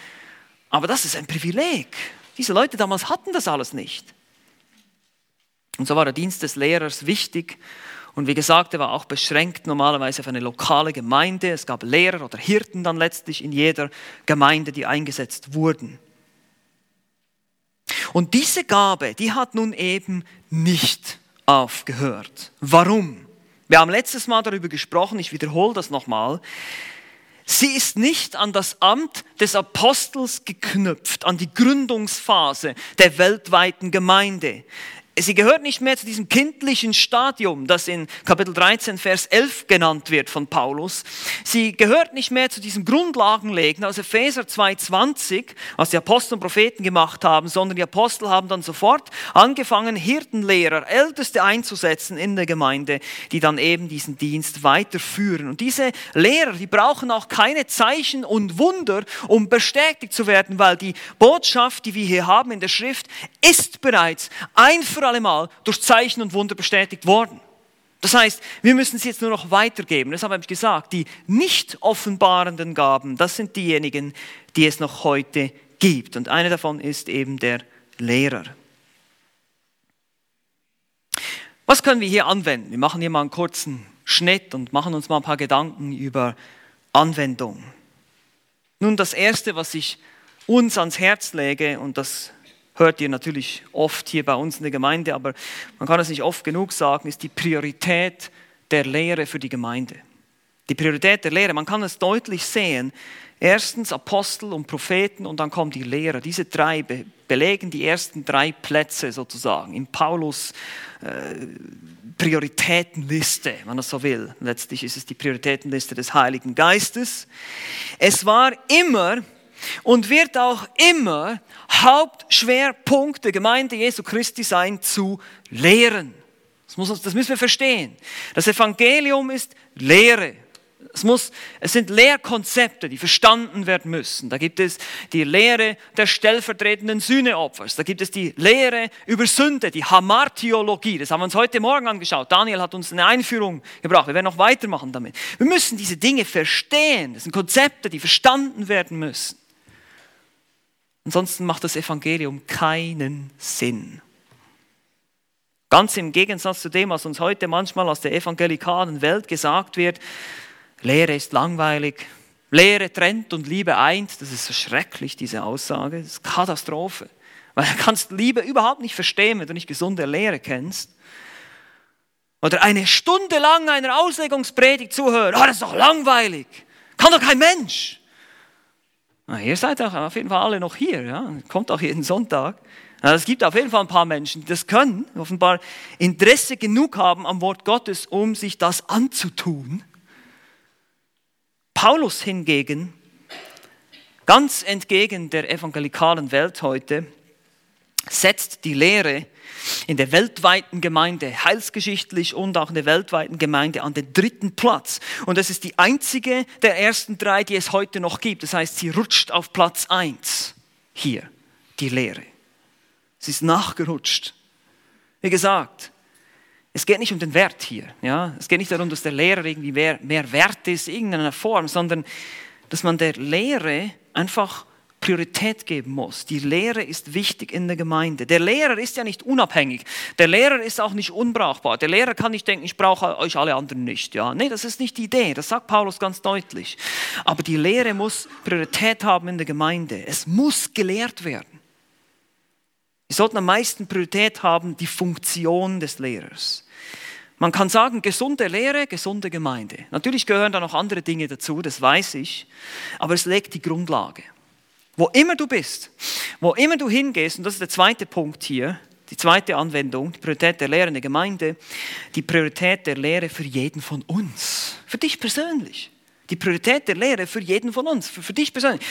Aber das ist ein Privileg. Diese Leute damals hatten das alles nicht. Und so war der Dienst des Lehrers wichtig. Und wie gesagt, er war auch beschränkt normalerweise auf eine lokale Gemeinde. Es gab Lehrer oder Hirten dann letztlich in jeder Gemeinde, die eingesetzt wurden. Und diese Gabe, die hat nun eben nicht aufgehört. Warum? Wir haben letztes Mal darüber gesprochen, ich wiederhole das nochmal. Sie ist nicht an das Amt des Apostels geknüpft, an die Gründungsphase der weltweiten Gemeinde sie gehört nicht mehr zu diesem kindlichen Stadium, das in Kapitel 13, Vers 11 genannt wird von Paulus. Sie gehört nicht mehr zu diesem Grundlagenlegen aus Epheser 2,20, was die Apostel und Propheten gemacht haben, sondern die Apostel haben dann sofort angefangen, Hirtenlehrer, Älteste einzusetzen in der Gemeinde, die dann eben diesen Dienst weiterführen. Und diese Lehrer, die brauchen auch keine Zeichen und Wunder, um bestätigt zu werden, weil die Botschaft, die wir hier haben in der Schrift, ist bereits ein allemal durch Zeichen und Wunder bestätigt worden. Das heißt, wir müssen sie jetzt nur noch weitergeben. Deshalb habe ich gesagt, die nicht offenbarenden Gaben, das sind diejenigen, die es noch heute gibt. Und eine davon ist eben der Lehrer. Was können wir hier anwenden? Wir machen hier mal einen kurzen Schnitt und machen uns mal ein paar Gedanken über Anwendung. Nun, das Erste, was ich uns ans Herz lege, und das hört ihr natürlich oft hier bei uns in der Gemeinde, aber man kann es nicht oft genug sagen, ist die Priorität der Lehre für die Gemeinde. Die Priorität der Lehre, man kann es deutlich sehen. Erstens Apostel und Propheten und dann kommen die Lehrer. Diese drei belegen die ersten drei Plätze sozusagen in Paulus äh, Prioritätenliste, wenn man das so will. Letztlich ist es die Prioritätenliste des Heiligen Geistes. Es war immer und wird auch immer Hauptschwerpunkt der Gemeinde Jesu Christi sein, zu lehren. Das, muss, das müssen wir verstehen. Das Evangelium ist Lehre. Es, muss, es sind Lehrkonzepte, die verstanden werden müssen. Da gibt es die Lehre der stellvertretenden Sühneopfers. Da gibt es die Lehre über Sünde, die Hamartiologie. Das haben wir uns heute Morgen angeschaut. Daniel hat uns eine Einführung gebracht. Wir werden noch weitermachen damit. Wir müssen diese Dinge verstehen. Das sind Konzepte, die verstanden werden müssen. Ansonsten macht das Evangelium keinen Sinn. Ganz im Gegensatz zu dem, was uns heute manchmal aus der evangelikalen Welt gesagt wird, Lehre ist langweilig, Lehre trennt und Liebe eint, das ist so schrecklich, diese Aussage, das ist Katastrophe. Weil du kannst Liebe überhaupt nicht verstehen, wenn du nicht gesunde Lehre kennst. Oder eine Stunde lang einer Auslegungspredigt zuhören. Oh, das ist doch langweilig. Kann doch kein Mensch. Na, ihr seid auch auf jeden Fall alle noch hier. Ja? Kommt auch jeden Sonntag. Es gibt auf jeden Fall ein paar Menschen, die das können, offenbar Interesse genug haben am Wort Gottes, um sich das anzutun. Paulus hingegen, ganz entgegen der evangelikalen Welt heute, setzt die Lehre in der weltweiten Gemeinde, heilsgeschichtlich und auch in der weltweiten Gemeinde, an den dritten Platz. Und das ist die einzige der ersten drei, die es heute noch gibt. Das heißt, sie rutscht auf Platz eins hier, die Lehre. Sie ist nachgerutscht. Wie gesagt, es geht nicht um den Wert hier. Ja? Es geht nicht darum, dass der Lehrer irgendwie mehr, mehr wert ist, in irgendeiner Form, sondern dass man der Lehre einfach Priorität geben muss. Die Lehre ist wichtig in der Gemeinde. Der Lehrer ist ja nicht unabhängig. Der Lehrer ist auch nicht unbrauchbar. Der Lehrer kann nicht denken, ich brauche euch alle anderen nicht. Ja, nee, das ist nicht die Idee. Das sagt Paulus ganz deutlich. Aber die Lehre muss Priorität haben in der Gemeinde. Es muss gelehrt werden. Wir sollten am meisten Priorität haben, die Funktion des Lehrers. Man kann sagen, gesunde Lehre, gesunde Gemeinde. Natürlich gehören da noch andere Dinge dazu, das weiß ich, aber es legt die Grundlage. Wo immer du bist, wo immer du hingehst, und das ist der zweite Punkt hier, die zweite Anwendung, die Priorität der Lehre in der Gemeinde, die Priorität der Lehre für jeden von uns, für dich persönlich. Die Priorität der Lehre für jeden von uns, für, für dich persönlich.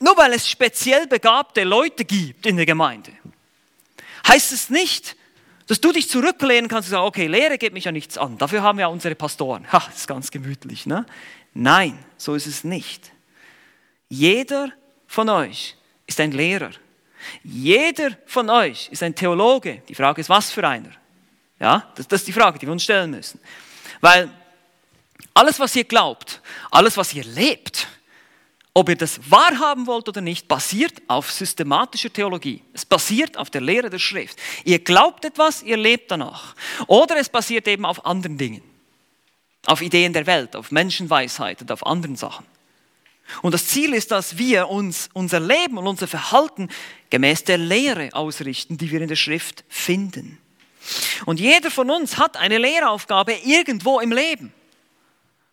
Nur weil es speziell begabte Leute gibt in der Gemeinde, heißt es nicht, dass du dich zurücklehnen kannst und sagen, okay, Lehre geht mich ja nichts an. Dafür haben wir ja unsere Pastoren. Ha, das ist ganz gemütlich, ne? Nein, so ist es nicht. Jeder von euch ist ein Lehrer. Jeder von euch ist ein Theologe. Die Frage ist, was für einer? Ja, das, das ist die Frage, die wir uns stellen müssen. Weil alles, was ihr glaubt, alles, was ihr lebt, ob ihr das wahrhaben wollt oder nicht, basiert auf systematischer Theologie. Es basiert auf der Lehre der Schrift. Ihr glaubt etwas, ihr lebt danach. Oder es basiert eben auf anderen Dingen. Auf Ideen der Welt, auf Menschenweisheit und auf anderen Sachen. Und das Ziel ist, dass wir uns unser Leben und unser Verhalten gemäß der Lehre ausrichten, die wir in der Schrift finden. Und jeder von uns hat eine Lehraufgabe irgendwo im Leben.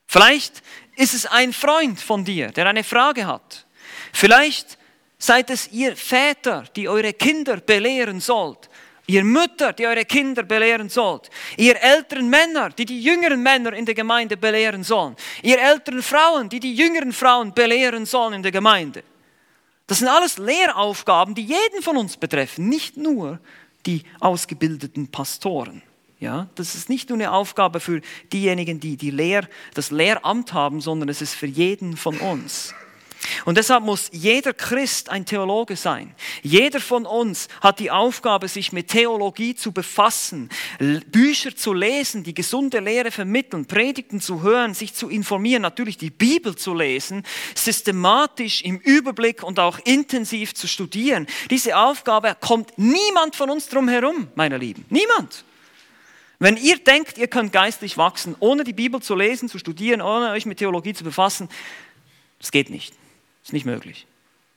Vielleicht ist es ein Freund von dir, der eine Frage hat. Vielleicht seid es ihr Väter, die eure Kinder belehren sollt. Ihr Mütter, die eure Kinder belehren sollt. Ihr älteren Männer, die die jüngeren Männer in der Gemeinde belehren sollen. Ihr älteren Frauen, die die jüngeren Frauen belehren sollen in der Gemeinde. Das sind alles Lehraufgaben, die jeden von uns betreffen, nicht nur die ausgebildeten Pastoren. Ja, das ist nicht nur eine Aufgabe für diejenigen, die, die Lehr, das Lehramt haben, sondern es ist für jeden von uns. Und deshalb muss jeder Christ ein Theologe sein. Jeder von uns hat die Aufgabe, sich mit Theologie zu befassen, Bücher zu lesen, die gesunde Lehre vermitteln, Predigten zu hören, sich zu informieren, natürlich die Bibel zu lesen, systematisch im Überblick und auch intensiv zu studieren. Diese Aufgabe kommt niemand von uns drum herum, meine Lieben. Niemand. Wenn ihr denkt, ihr könnt geistlich wachsen, ohne die Bibel zu lesen, zu studieren, ohne euch mit Theologie zu befassen, das geht nicht. Ist nicht möglich.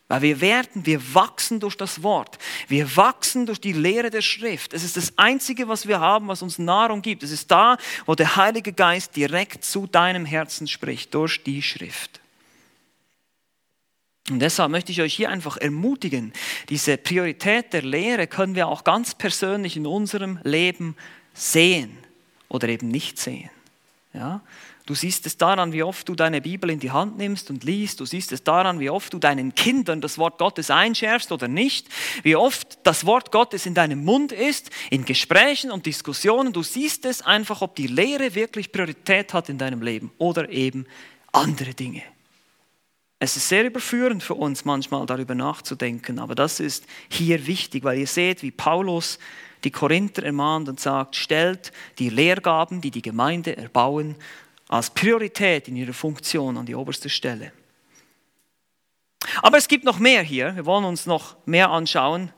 Weil wir werden, wir wachsen durch das Wort. Wir wachsen durch die Lehre der Schrift. Es ist das Einzige, was wir haben, was uns Nahrung gibt. Es ist da, wo der Heilige Geist direkt zu deinem Herzen spricht, durch die Schrift. Und deshalb möchte ich euch hier einfach ermutigen, diese Priorität der Lehre können wir auch ganz persönlich in unserem Leben sehen oder eben nicht sehen. Ja? Du siehst es daran, wie oft du deine Bibel in die Hand nimmst und liest. Du siehst es daran, wie oft du deinen Kindern das Wort Gottes einschärfst oder nicht. Wie oft das Wort Gottes in deinem Mund ist, in Gesprächen und Diskussionen. Du siehst es einfach, ob die Lehre wirklich Priorität hat in deinem Leben oder eben andere Dinge. Es ist sehr überführend für uns manchmal darüber nachzudenken, aber das ist hier wichtig, weil ihr seht, wie Paulus die Korinther ermahnt und sagt, stellt die Lehrgaben, die die Gemeinde erbauen, als Priorität in ihrer Funktion an die oberste Stelle. Aber es gibt noch mehr hier. Wir wollen uns noch mehr anschauen.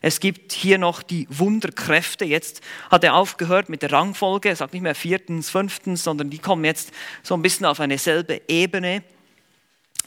Es gibt hier noch die Wunderkräfte. Jetzt hat er aufgehört mit der Rangfolge. Er sagt nicht mehr viertens, fünftens, sondern die kommen jetzt so ein bisschen auf eine selbe Ebene.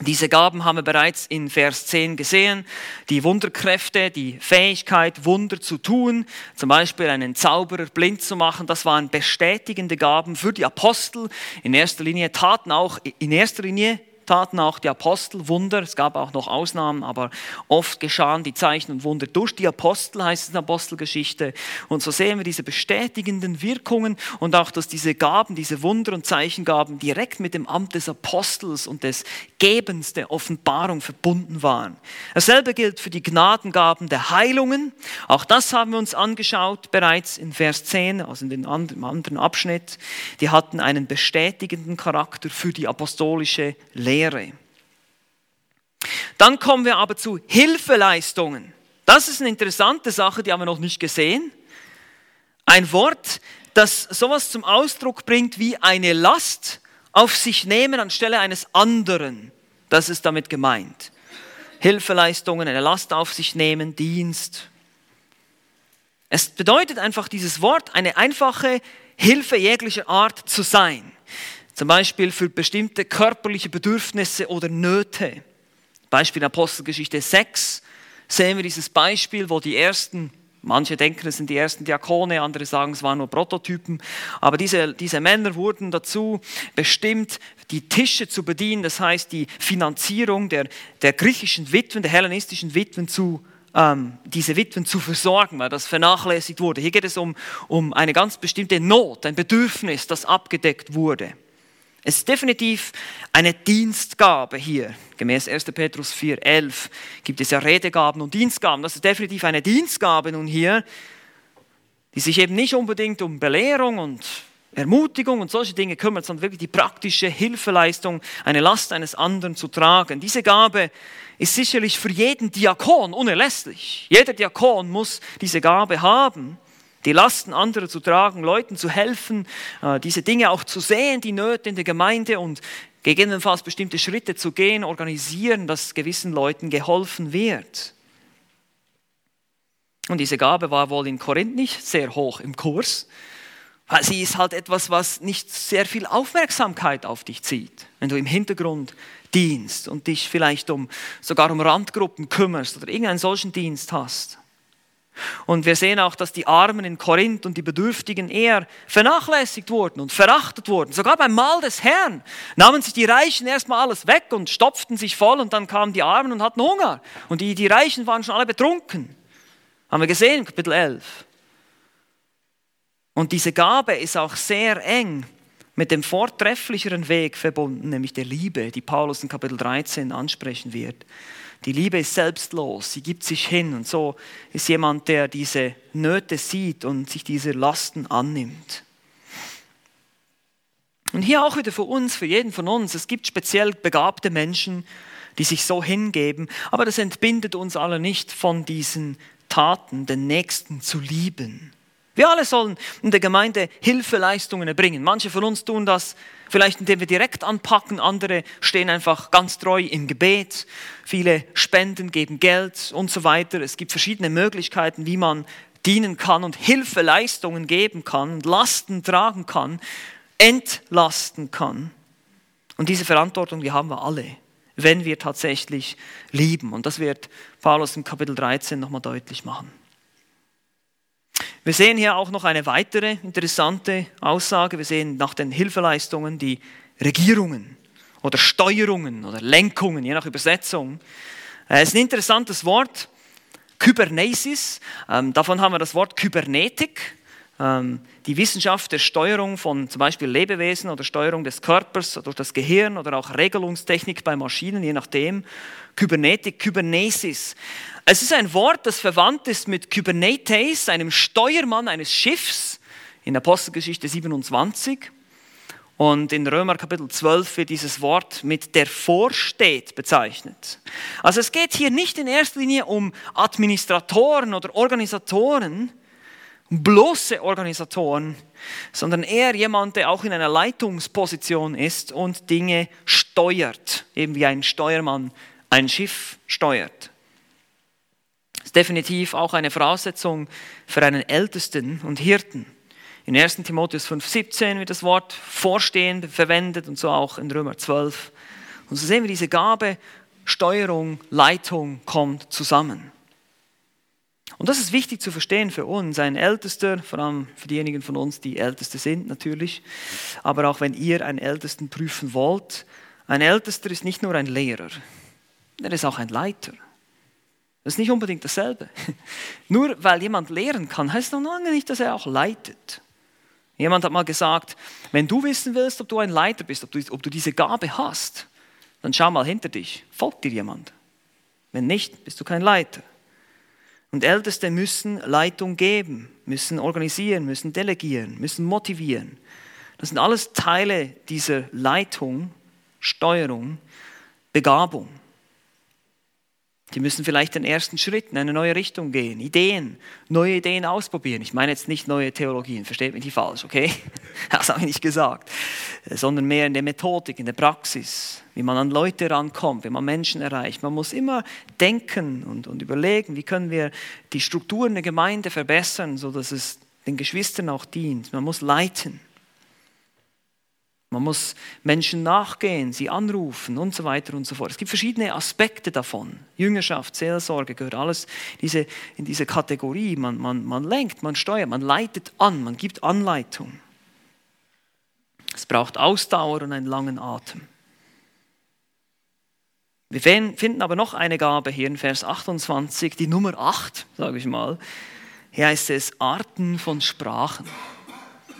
Diese Gaben haben wir bereits in Vers 10 gesehen. Die Wunderkräfte, die Fähigkeit, Wunder zu tun, zum Beispiel einen Zauberer blind zu machen, das waren bestätigende Gaben für die Apostel. In erster Linie taten auch in erster Linie taten auch die Apostel Wunder. Es gab auch noch Ausnahmen, aber oft geschahen die Zeichen und Wunder durch die Apostel, heißt es in der Apostelgeschichte. Und so sehen wir diese bestätigenden Wirkungen und auch, dass diese Gaben, diese Wunder und Zeichengaben direkt mit dem Amt des Apostels und des Gebens der Offenbarung verbunden waren. Dasselbe gilt für die Gnadengaben der Heilungen. Auch das haben wir uns angeschaut bereits in Vers 10, also in dem anderen Abschnitt. Die hatten einen bestätigenden Charakter für die apostolische. Lehre. Dann kommen wir aber zu Hilfeleistungen. Das ist eine interessante Sache, die haben wir noch nicht gesehen. Ein Wort, das sowas zum Ausdruck bringt wie eine Last auf sich nehmen anstelle eines anderen. Das ist damit gemeint. Hilfeleistungen, eine Last auf sich nehmen, Dienst. Es bedeutet einfach dieses Wort, eine einfache Hilfe jeglicher Art zu sein. Zum Beispiel für bestimmte körperliche Bedürfnisse oder Nöte. Beispiel Apostelgeschichte 6 sehen wir dieses Beispiel, wo die ersten, manche denken, es sind die ersten Diakone, andere sagen, es waren nur Prototypen, aber diese, diese Männer wurden dazu bestimmt, die Tische zu bedienen, das heißt die Finanzierung der, der griechischen Witwen, der hellenistischen Witwen zu ähm, diese Witwen zu versorgen, weil das vernachlässigt wurde. Hier geht es um, um eine ganz bestimmte Not, ein Bedürfnis, das abgedeckt wurde. Es ist definitiv eine Dienstgabe hier. Gemäß 1. Petrus 4,11 gibt es ja Redegaben und Dienstgaben. Das ist definitiv eine Dienstgabe nun hier, die sich eben nicht unbedingt um Belehrung und Ermutigung und solche Dinge kümmert, sondern wirklich die praktische Hilfeleistung, eine Last eines anderen zu tragen. Diese Gabe ist sicherlich für jeden Diakon unerlässlich. Jeder Diakon muss diese Gabe haben die Lasten anderer zu tragen, Leuten zu helfen, äh, diese Dinge auch zu sehen, die Nöte in der Gemeinde und gegebenenfalls bestimmte Schritte zu gehen, organisieren, dass gewissen Leuten geholfen wird. Und diese Gabe war wohl in Korinth nicht sehr hoch im Kurs, weil sie ist halt etwas, was nicht sehr viel Aufmerksamkeit auf dich zieht. Wenn du im Hintergrund dienst und dich vielleicht um, sogar um Randgruppen kümmerst oder irgendeinen solchen Dienst hast. Und wir sehen auch, dass die Armen in Korinth und die Bedürftigen eher vernachlässigt wurden und verachtet wurden. Sogar beim Mahl des Herrn nahmen sich die Reichen erstmal alles weg und stopften sich voll und dann kamen die Armen und hatten Hunger. Und die, die Reichen waren schon alle betrunken. Haben wir gesehen, Kapitel 11. Und diese Gabe ist auch sehr eng mit dem vortrefflicheren Weg verbunden, nämlich der Liebe, die Paulus in Kapitel 13 ansprechen wird. Die Liebe ist selbstlos, sie gibt sich hin und so ist jemand, der diese Nöte sieht und sich dieser Lasten annimmt. Und hier auch wieder für uns, für jeden von uns, es gibt speziell begabte Menschen, die sich so hingeben, aber das entbindet uns alle nicht von diesen Taten, den Nächsten zu lieben. Wir alle sollen in der Gemeinde Hilfeleistungen erbringen. Manche von uns tun das vielleicht, indem wir direkt anpacken. Andere stehen einfach ganz treu im Gebet. Viele spenden, geben Geld und so weiter. Es gibt verschiedene Möglichkeiten, wie man dienen kann und Hilfeleistungen geben kann, Lasten tragen kann, entlasten kann. Und diese Verantwortung, die haben wir alle, wenn wir tatsächlich lieben. Und das wird Paulus im Kapitel 13 nochmal deutlich machen. Wir sehen hier auch noch eine weitere interessante Aussage. Wir sehen nach den Hilfeleistungen die Regierungen oder Steuerungen oder Lenkungen, je nach Übersetzung. Es ist ein interessantes Wort, Kybernesis. Ähm, davon haben wir das Wort Kybernetik, die Wissenschaft der Steuerung von zum Beispiel Lebewesen oder Steuerung des Körpers durch das Gehirn oder auch Regelungstechnik bei Maschinen, je nachdem. Kybernetik, Kybernesis. Es ist ein Wort, das verwandt ist mit Kybernetes, einem Steuermann eines Schiffs in Apostelgeschichte 27. Und in Römer Kapitel 12 wird dieses Wort mit der vorsteht bezeichnet. Also es geht hier nicht in erster Linie um Administratoren oder Organisatoren, bloße Organisatoren, sondern eher jemand, der auch in einer Leitungsposition ist und Dinge steuert, eben wie ein Steuermann ein Schiff steuert. Das ist definitiv auch eine Voraussetzung für einen Ältesten und Hirten. In 1. Timotheus 5,17 wird das Wort Vorstehen verwendet und so auch in Römer 12 Und so sehen wir, diese Gabe, Steuerung, Leitung kommt zusammen. Und das ist wichtig zu verstehen für uns. Ein Ältester, vor allem für diejenigen von uns, die Älteste sind natürlich, aber auch wenn ihr einen Ältesten prüfen wollt, ein Ältester ist nicht nur ein Lehrer, er ist auch ein Leiter. Das ist nicht unbedingt dasselbe. (laughs) Nur weil jemand lehren kann, heißt noch lange nicht, dass er auch leitet. Jemand hat mal gesagt, wenn du wissen willst, ob du ein Leiter bist, ob du, ob du diese Gabe hast, dann schau mal hinter dich, folgt dir jemand. Wenn nicht, bist du kein Leiter. Und Älteste müssen Leitung geben, müssen organisieren, müssen delegieren, müssen motivieren. Das sind alles Teile dieser Leitung, Steuerung, Begabung. Die müssen vielleicht den ersten Schritt in eine neue Richtung gehen, Ideen, neue Ideen ausprobieren. Ich meine jetzt nicht neue Theologien, versteht mich nicht falsch, okay? (laughs) Das habe ich nicht gesagt, sondern mehr in der Methodik, in der Praxis, wie man an Leute rankommt, wie man Menschen erreicht. Man muss immer denken und, und überlegen, wie können wir die Strukturen der Gemeinde verbessern, sodass es den Geschwistern auch dient. Man muss leiten. Man muss Menschen nachgehen, sie anrufen und so weiter und so fort. Es gibt verschiedene Aspekte davon. Jüngerschaft, Seelsorge gehört alles diese, in diese Kategorie. Man, man, man lenkt, man steuert, man leitet an, man gibt Anleitung. Es braucht Ausdauer und einen langen Atem. Wir finden aber noch eine Gabe hier in Vers 28, die Nummer 8, sage ich mal. Hier heißt es Arten von Sprachen.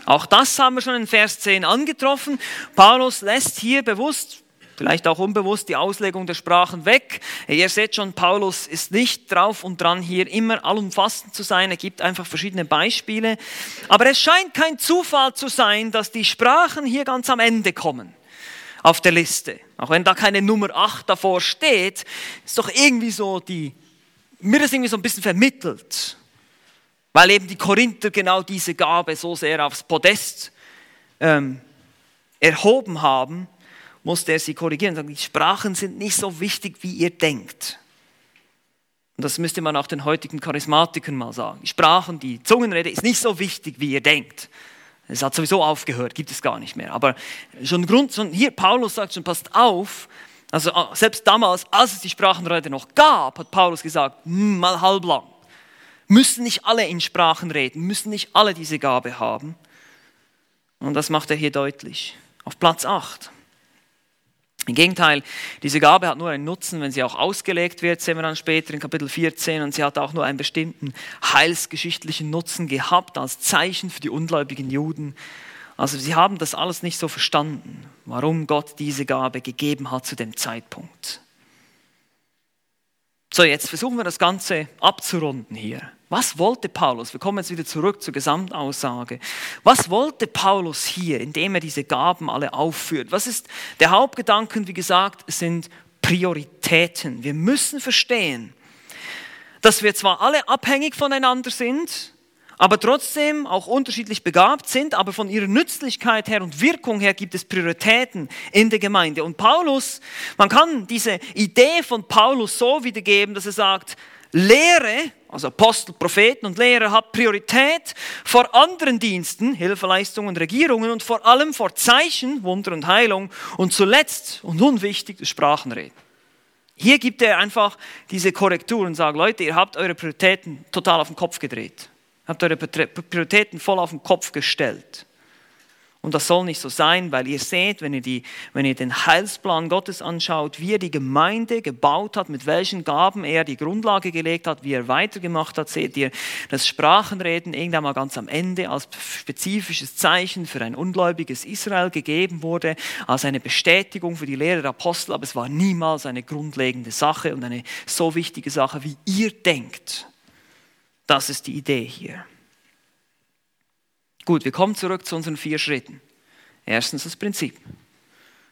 Auch das haben wir schon in Vers 10 angetroffen. Paulus lässt hier bewusst, vielleicht auch unbewusst, die Auslegung der Sprachen weg. Ihr seht schon, Paulus ist nicht drauf und dran, hier immer allumfassend zu sein. Er gibt einfach verschiedene Beispiele. Aber es scheint kein Zufall zu sein, dass die Sprachen hier ganz am Ende kommen auf der Liste. Auch wenn da keine Nummer 8 davor steht, ist doch irgendwie so die, mir das irgendwie so ein bisschen vermittelt. Weil eben die Korinther genau diese Gabe so sehr aufs Podest ähm, erhoben haben, musste er sie korrigieren sagen, die Sprachen sind nicht so wichtig, wie ihr denkt. Und das müsste man auch den heutigen Charismatikern mal sagen. Die Sprachen, die Zungenrede ist nicht so wichtig, wie ihr denkt. Es hat sowieso aufgehört, gibt es gar nicht mehr. Aber schon Grund, schon hier Paulus sagt schon, passt auf. Also äh, selbst damals, als es die Sprachenrede noch gab, hat Paulus gesagt, hm, mal halblang. Müssen nicht alle in Sprachen reden, müssen nicht alle diese Gabe haben. Und das macht er hier deutlich. Auf Platz 8. Im Gegenteil, diese Gabe hat nur einen Nutzen, wenn sie auch ausgelegt wird, sehen wir dann später in Kapitel 14, und sie hat auch nur einen bestimmten heilsgeschichtlichen Nutzen gehabt als Zeichen für die ungläubigen Juden. Also sie haben das alles nicht so verstanden, warum Gott diese Gabe gegeben hat zu dem Zeitpunkt. So, jetzt versuchen wir das Ganze abzurunden hier. Was wollte Paulus? Wir kommen jetzt wieder zurück zur Gesamtaussage. Was wollte Paulus hier, indem er diese Gaben alle aufführt? Was ist der Hauptgedanken? Wie gesagt, sind Prioritäten. Wir müssen verstehen, dass wir zwar alle abhängig voneinander sind, aber trotzdem auch unterschiedlich begabt sind, aber von ihrer Nützlichkeit her und Wirkung her gibt es Prioritäten in der Gemeinde. Und Paulus, man kann diese Idee von Paulus so wiedergeben, dass er sagt, Lehre, also Apostel, Propheten und Lehrer hat Priorität vor anderen Diensten, Hilfeleistungen, Regierungen und vor allem vor Zeichen, Wunder und Heilung und zuletzt und unwichtig das Sprachenreden. Hier gibt er einfach diese Korrektur und sagt, Leute, ihr habt eure Prioritäten total auf den Kopf gedreht habt eure Prioritäten voll auf den Kopf gestellt. Und das soll nicht so sein, weil ihr seht, wenn ihr, die, wenn ihr den Heilsplan Gottes anschaut, wie er die Gemeinde gebaut hat, mit welchen Gaben er die Grundlage gelegt hat, wie er weitergemacht hat, seht ihr das Sprachenreden irgendwann mal ganz am Ende als spezifisches Zeichen für ein ungläubiges Israel gegeben wurde, als eine Bestätigung für die Lehre der Apostel, aber es war niemals eine grundlegende Sache und eine so wichtige Sache, wie ihr denkt. Das ist die Idee hier. Gut, wir kommen zurück zu unseren vier Schritten. Erstens das Prinzip.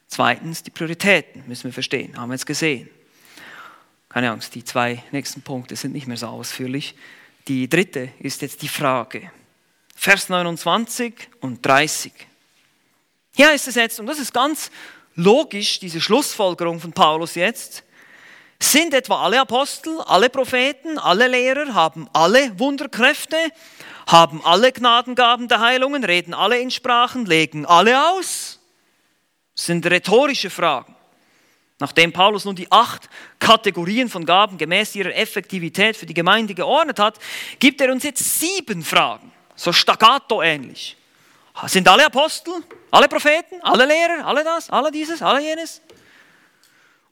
Zweitens die Prioritäten, müssen wir verstehen, haben wir jetzt gesehen. Keine Angst, die zwei nächsten Punkte sind nicht mehr so ausführlich. Die dritte ist jetzt die Frage. Vers 29 und 30. Hier ist es jetzt, und das ist ganz logisch, diese Schlussfolgerung von Paulus jetzt, sind etwa alle Apostel, alle Propheten, alle Lehrer, haben alle Wunderkräfte, haben alle Gnadengaben der Heilungen, reden alle in Sprachen, legen alle aus? Das sind rhetorische Fragen. Nachdem Paulus nun die acht Kategorien von Gaben gemäß ihrer Effektivität für die Gemeinde geordnet hat, gibt er uns jetzt sieben Fragen, so staccato ähnlich. Sind alle Apostel, alle Propheten, alle Lehrer, alle das, alle dieses, alle jenes?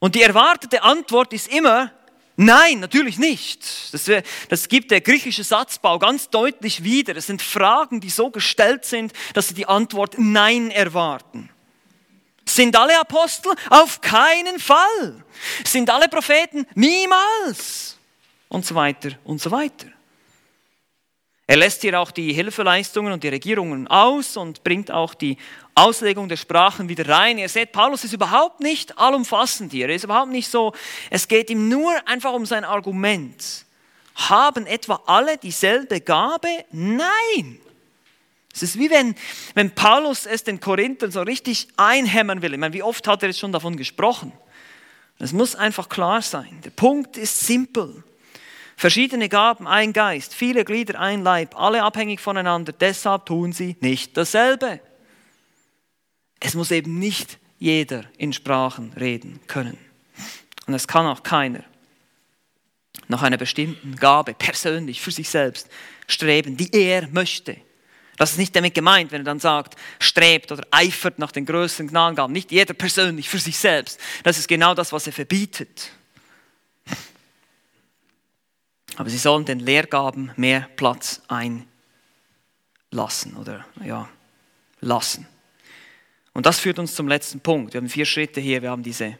Und die erwartete Antwort ist immer, nein, natürlich nicht. Das, das gibt der griechische Satzbau ganz deutlich wieder. Es sind Fragen, die so gestellt sind, dass sie die Antwort nein erwarten. Sind alle Apostel? Auf keinen Fall. Sind alle Propheten? Niemals. Und so weiter und so weiter. Er lässt hier auch die Hilfeleistungen und die Regierungen aus und bringt auch die Auslegung der Sprachen wieder rein. Ihr seht, Paulus ist überhaupt nicht allumfassend hier. Er ist überhaupt nicht so, es geht ihm nur einfach um sein Argument. Haben etwa alle dieselbe Gabe? Nein. Es ist wie wenn, wenn Paulus es den Korinthern so richtig einhämmern will. Ich meine, wie oft hat er jetzt schon davon gesprochen? Es muss einfach klar sein. Der Punkt ist simpel. Verschiedene Gaben, ein Geist, viele Glieder, ein Leib, alle abhängig voneinander, deshalb tun sie nicht dasselbe. Es muss eben nicht jeder in Sprachen reden können. Und es kann auch keiner nach einer bestimmten Gabe persönlich für sich selbst streben, die er möchte. Das ist nicht damit gemeint, wenn er dann sagt, strebt oder eifert nach den größeren Gnadengaben. Nicht jeder persönlich für sich selbst. Das ist genau das, was er verbietet. Aber sie sollen den Lehrgaben mehr Platz einlassen oder ja, lassen. Und das führt uns zum letzten Punkt. Wir haben vier Schritte hier. Wir haben diese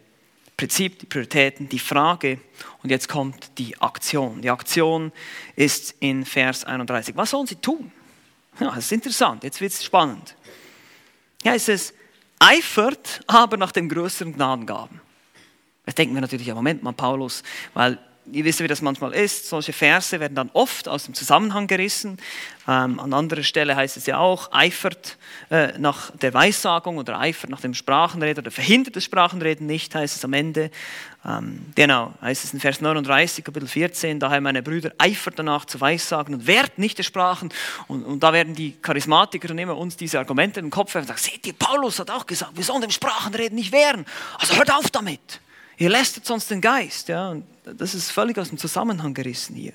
Prinzip, die Prioritäten, die Frage und jetzt kommt die Aktion. Die Aktion ist in Vers 31. Was sollen sie tun? Ja, das ist interessant, jetzt wird es spannend. Ja, es ist, eifert aber nach den größeren Gnadengaben. Das denken wir natürlich, ja, Moment mal, Paulus, weil ihr wisst, wie das manchmal ist. Solche Verse werden dann oft aus dem Zusammenhang gerissen. Ähm, an anderer Stelle heißt es ja auch, eifert äh, nach der Weissagung oder eifert nach dem Sprachenreden oder verhindert das Sprachenreden nicht, heißt es am Ende. Ähm, genau, heißt es in Vers 39, Kapitel 14, daher meine Brüder, eifert danach zu Weissagen und wehrt nicht der Sprachen. Und, und da werden die Charismatiker dann immer uns diese Argumente im Kopf werfen und sagen, seht ihr, Paulus hat auch gesagt, wir sollen dem Sprachenreden nicht wehren. Also hört auf damit. Ihr lästert sonst den Geist. Ja? Und das ist völlig aus dem Zusammenhang gerissen hier.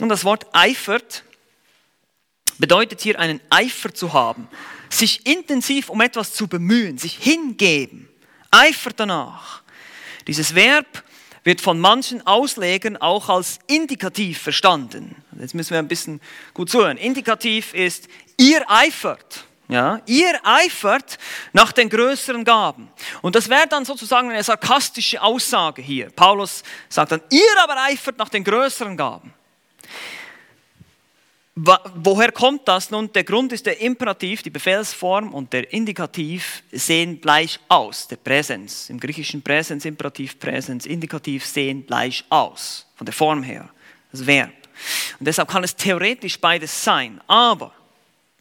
Und das Wort eifert bedeutet hier einen Eifer zu haben, sich intensiv um etwas zu bemühen, sich hingeben, eifert danach. Dieses Verb wird von manchen Auslegern auch als indikativ verstanden. Jetzt müssen wir ein bisschen gut zuhören. Indikativ ist, ihr eifert. Ja, ihr eifert nach den größeren Gaben. Und das wäre dann sozusagen eine sarkastische Aussage hier. Paulus sagt dann, ihr aber eifert nach den größeren Gaben. Woher kommt das? Nun, der Grund ist der Imperativ, die Befehlsform und der Indikativ sehen gleich aus. Der Präsens, im griechischen Präsens, Imperativ, Präsens, Indikativ sehen gleich aus, von der Form her, das Verb. Und deshalb kann es theoretisch beides sein. Aber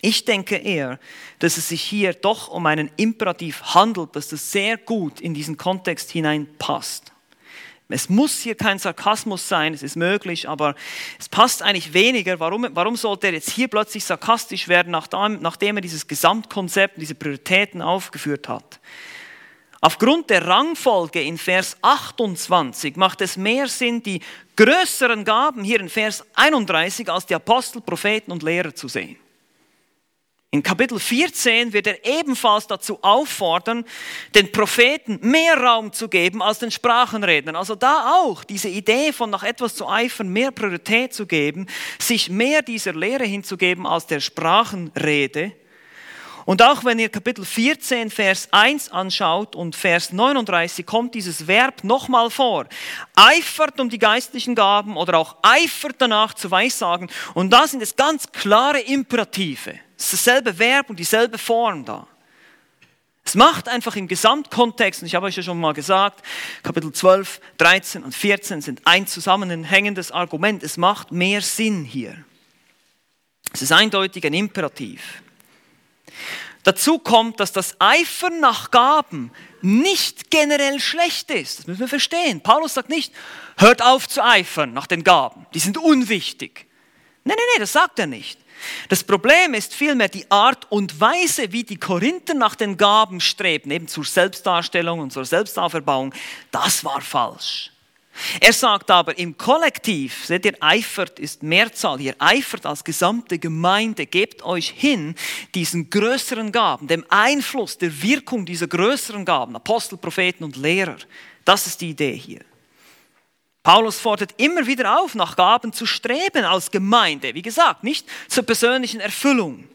ich denke eher, dass es sich hier doch um einen Imperativ handelt, dass das sehr gut in diesen Kontext hineinpasst. Es muss hier kein Sarkasmus sein, es ist möglich, aber es passt eigentlich weniger. Warum, warum sollte er jetzt hier plötzlich sarkastisch werden, nachdem, er dieses Gesamtkonzept, diese Prioritäten aufgeführt hat? Aufgrund der Rangfolge in Vers 28 macht es mehr Sinn, die größeren Gaben hier in Vers 31 als die Apostel, Propheten und Lehrer zu sehen. In Kapitel 14 wird er ebenfalls dazu auffordern, den Propheten mehr Raum zu geben als den Sprachenrednern. Also da auch diese Idee von nach etwas zu eifern, mehr Priorität zu geben, sich mehr dieser Lehre hinzugeben als der Sprachenrede. Und auch wenn ihr Kapitel 14, Vers 1 anschaut und Vers 39, kommt dieses Verb nochmal vor. Eifert um die geistlichen Gaben oder auch eifert danach zu Weissagen. Und da sind es ganz klare Imperative. Es ist dasselbe Verb und dieselbe Form da. Es macht einfach im Gesamtkontext, und ich habe euch ja schon mal gesagt, Kapitel 12, 13 und 14 sind ein zusammenhängendes Argument. Es macht mehr Sinn hier. Es ist eindeutig ein Imperativ. Dazu kommt, dass das Eifern nach Gaben nicht generell schlecht ist. Das müssen wir verstehen. Paulus sagt nicht, hört auf zu eifern nach den Gaben. Die sind unwichtig. Nein, nein, nein, das sagt er nicht. Das Problem ist vielmehr die Art und Weise, wie die Korinther nach den Gaben strebten, eben zur Selbstdarstellung und zur Selbstauferbauung. Das war falsch. Er sagt aber im Kollektiv, seht ihr, eifert ist Mehrzahl hier, eifert als gesamte Gemeinde, gebt euch hin diesen größeren Gaben, dem Einfluss, der Wirkung dieser größeren Gaben, Apostel, Propheten und Lehrer. Das ist die Idee hier. Paulus fordert immer wieder auf, nach Gaben zu streben als Gemeinde. Wie gesagt, nicht zur persönlichen Erfüllung.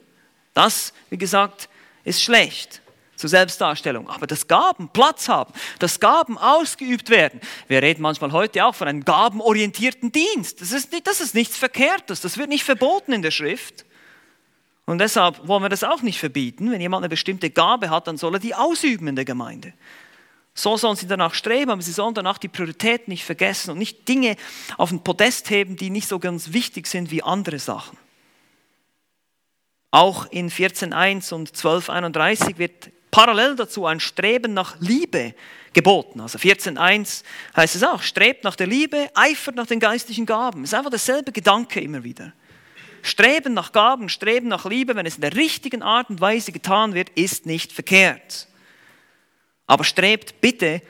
Das, wie gesagt, ist schlecht zur Selbstdarstellung. Aber dass Gaben Platz haben, dass Gaben ausgeübt werden. Wir reden manchmal heute auch von einem gabenorientierten Dienst. Das ist, nicht, das ist nichts Verkehrtes. Das wird nicht verboten in der Schrift. Und deshalb wollen wir das auch nicht verbieten. Wenn jemand eine bestimmte Gabe hat, dann soll er die ausüben in der Gemeinde. So sollen sie danach streben, aber sie sollen danach die Prioritäten nicht vergessen und nicht Dinge auf den Podest heben, die nicht so ganz wichtig sind wie andere Sachen. Auch in 14.1 und 12.31 wird parallel dazu ein Streben nach Liebe geboten. Also 14.1 heißt es auch, strebt nach der Liebe, eifert nach den geistlichen Gaben. Es ist einfach derselbe Gedanke immer wieder. Streben nach Gaben, Streben nach Liebe, wenn es in der richtigen Art und Weise getan wird, ist nicht verkehrt. Aber strebt bitte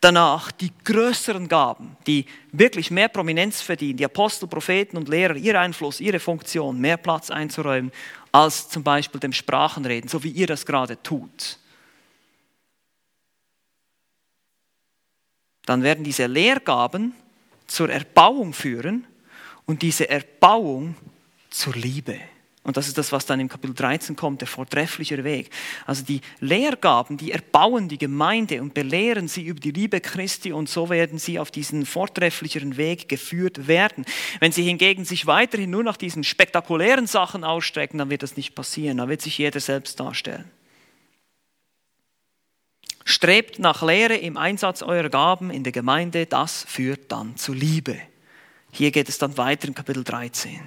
danach, die größeren Gaben, die wirklich mehr Prominenz verdienen, die Apostel, Propheten und Lehrer, ihr Einfluss, ihre Funktion, mehr Platz einzuräumen, als zum Beispiel dem Sprachenreden, so wie ihr das gerade tut. Dann werden diese Lehrgaben zur Erbauung führen und diese Erbauung zur Liebe. Und das ist das, was dann im Kapitel 13 kommt, der vortreffliche Weg. Also die Lehrgaben, die erbauen die Gemeinde und belehren sie über die Liebe Christi und so werden sie auf diesen vortrefflicheren Weg geführt werden. Wenn sie hingegen sich weiterhin nur nach diesen spektakulären Sachen ausstrecken, dann wird das nicht passieren. Dann wird sich jeder selbst darstellen. Strebt nach Lehre im Einsatz eurer Gaben in der Gemeinde, das führt dann zu Liebe. Hier geht es dann weiter in Kapitel 13.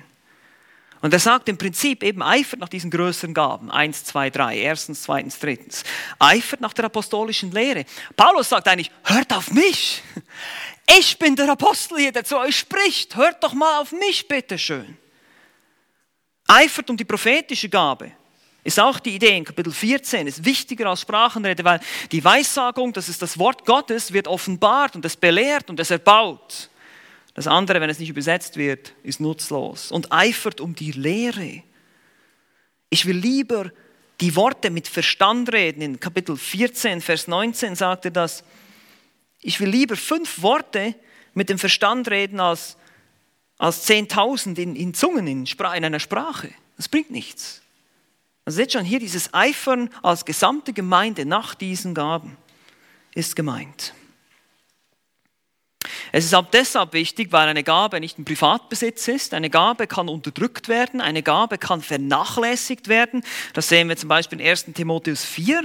Und er sagt im Prinzip eben, eifert nach diesen größeren Gaben. Eins, zwei, drei. Erstens, zweitens, drittens. Eifert nach der apostolischen Lehre. Paulus sagt eigentlich, hört auf mich. Ich bin der Apostel hier, der zu euch spricht. Hört doch mal auf mich, bitteschön. Eifert um die prophetische Gabe. Ist auch die Idee in Kapitel 14, ist wichtiger als Sprachenrede, weil die Weissagung, das ist das Wort Gottes, wird offenbart und es belehrt und es erbaut. Das andere, wenn es nicht übersetzt wird, ist nutzlos und eifert um die Lehre. Ich will lieber die Worte mit Verstand reden. In Kapitel 14, Vers 19 sagt er das. Ich will lieber fünf Worte mit dem Verstand reden als, als zehntausend in, in Zungen, in, in einer Sprache. Das bringt nichts. Also seht schon hier, dieses Eifern als gesamte Gemeinde nach diesen Gaben ist gemeint. Es ist auch deshalb wichtig, weil eine Gabe nicht ein Privatbesitz ist. Eine Gabe kann unterdrückt werden, eine Gabe kann vernachlässigt werden. Das sehen wir zum Beispiel in 1 Timotheus 4.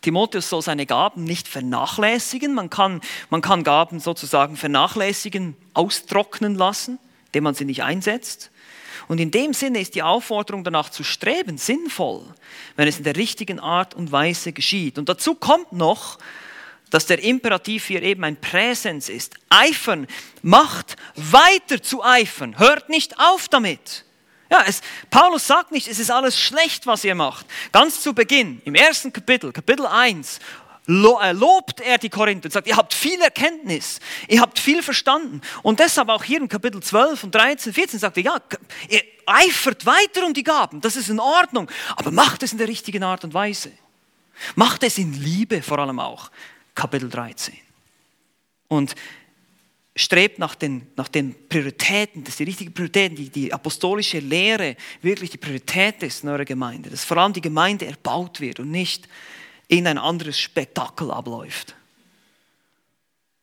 Timotheus soll seine Gaben nicht vernachlässigen. Man kann, man kann Gaben sozusagen vernachlässigen, austrocknen lassen, indem man sie nicht einsetzt. Und in dem Sinne ist die Aufforderung danach zu streben sinnvoll, wenn es in der richtigen Art und Weise geschieht. Und dazu kommt noch, dass der Imperativ hier eben ein Präsens ist. Eifern, macht weiter zu eifern, hört nicht auf damit. Ja, es, Paulus sagt nicht, es ist alles schlecht, was ihr macht. Ganz zu Beginn, im ersten Kapitel, Kapitel 1, äh, lobt er die Korinther und sagt, ihr habt viel Erkenntnis, ihr habt viel verstanden. Und deshalb auch hier in Kapitel 12 und 13, 14 sagt er, ja, ihr eifert weiter um die Gaben, das ist in Ordnung, aber macht es in der richtigen Art und Weise. Macht es in Liebe vor allem auch. Kapitel 13. Und strebt nach den, nach den Prioritäten, dass die richtigen Prioritäten, die, die apostolische Lehre wirklich die Priorität ist in eurer Gemeinde, dass vor allem die Gemeinde erbaut wird und nicht in ein anderes Spektakel abläuft.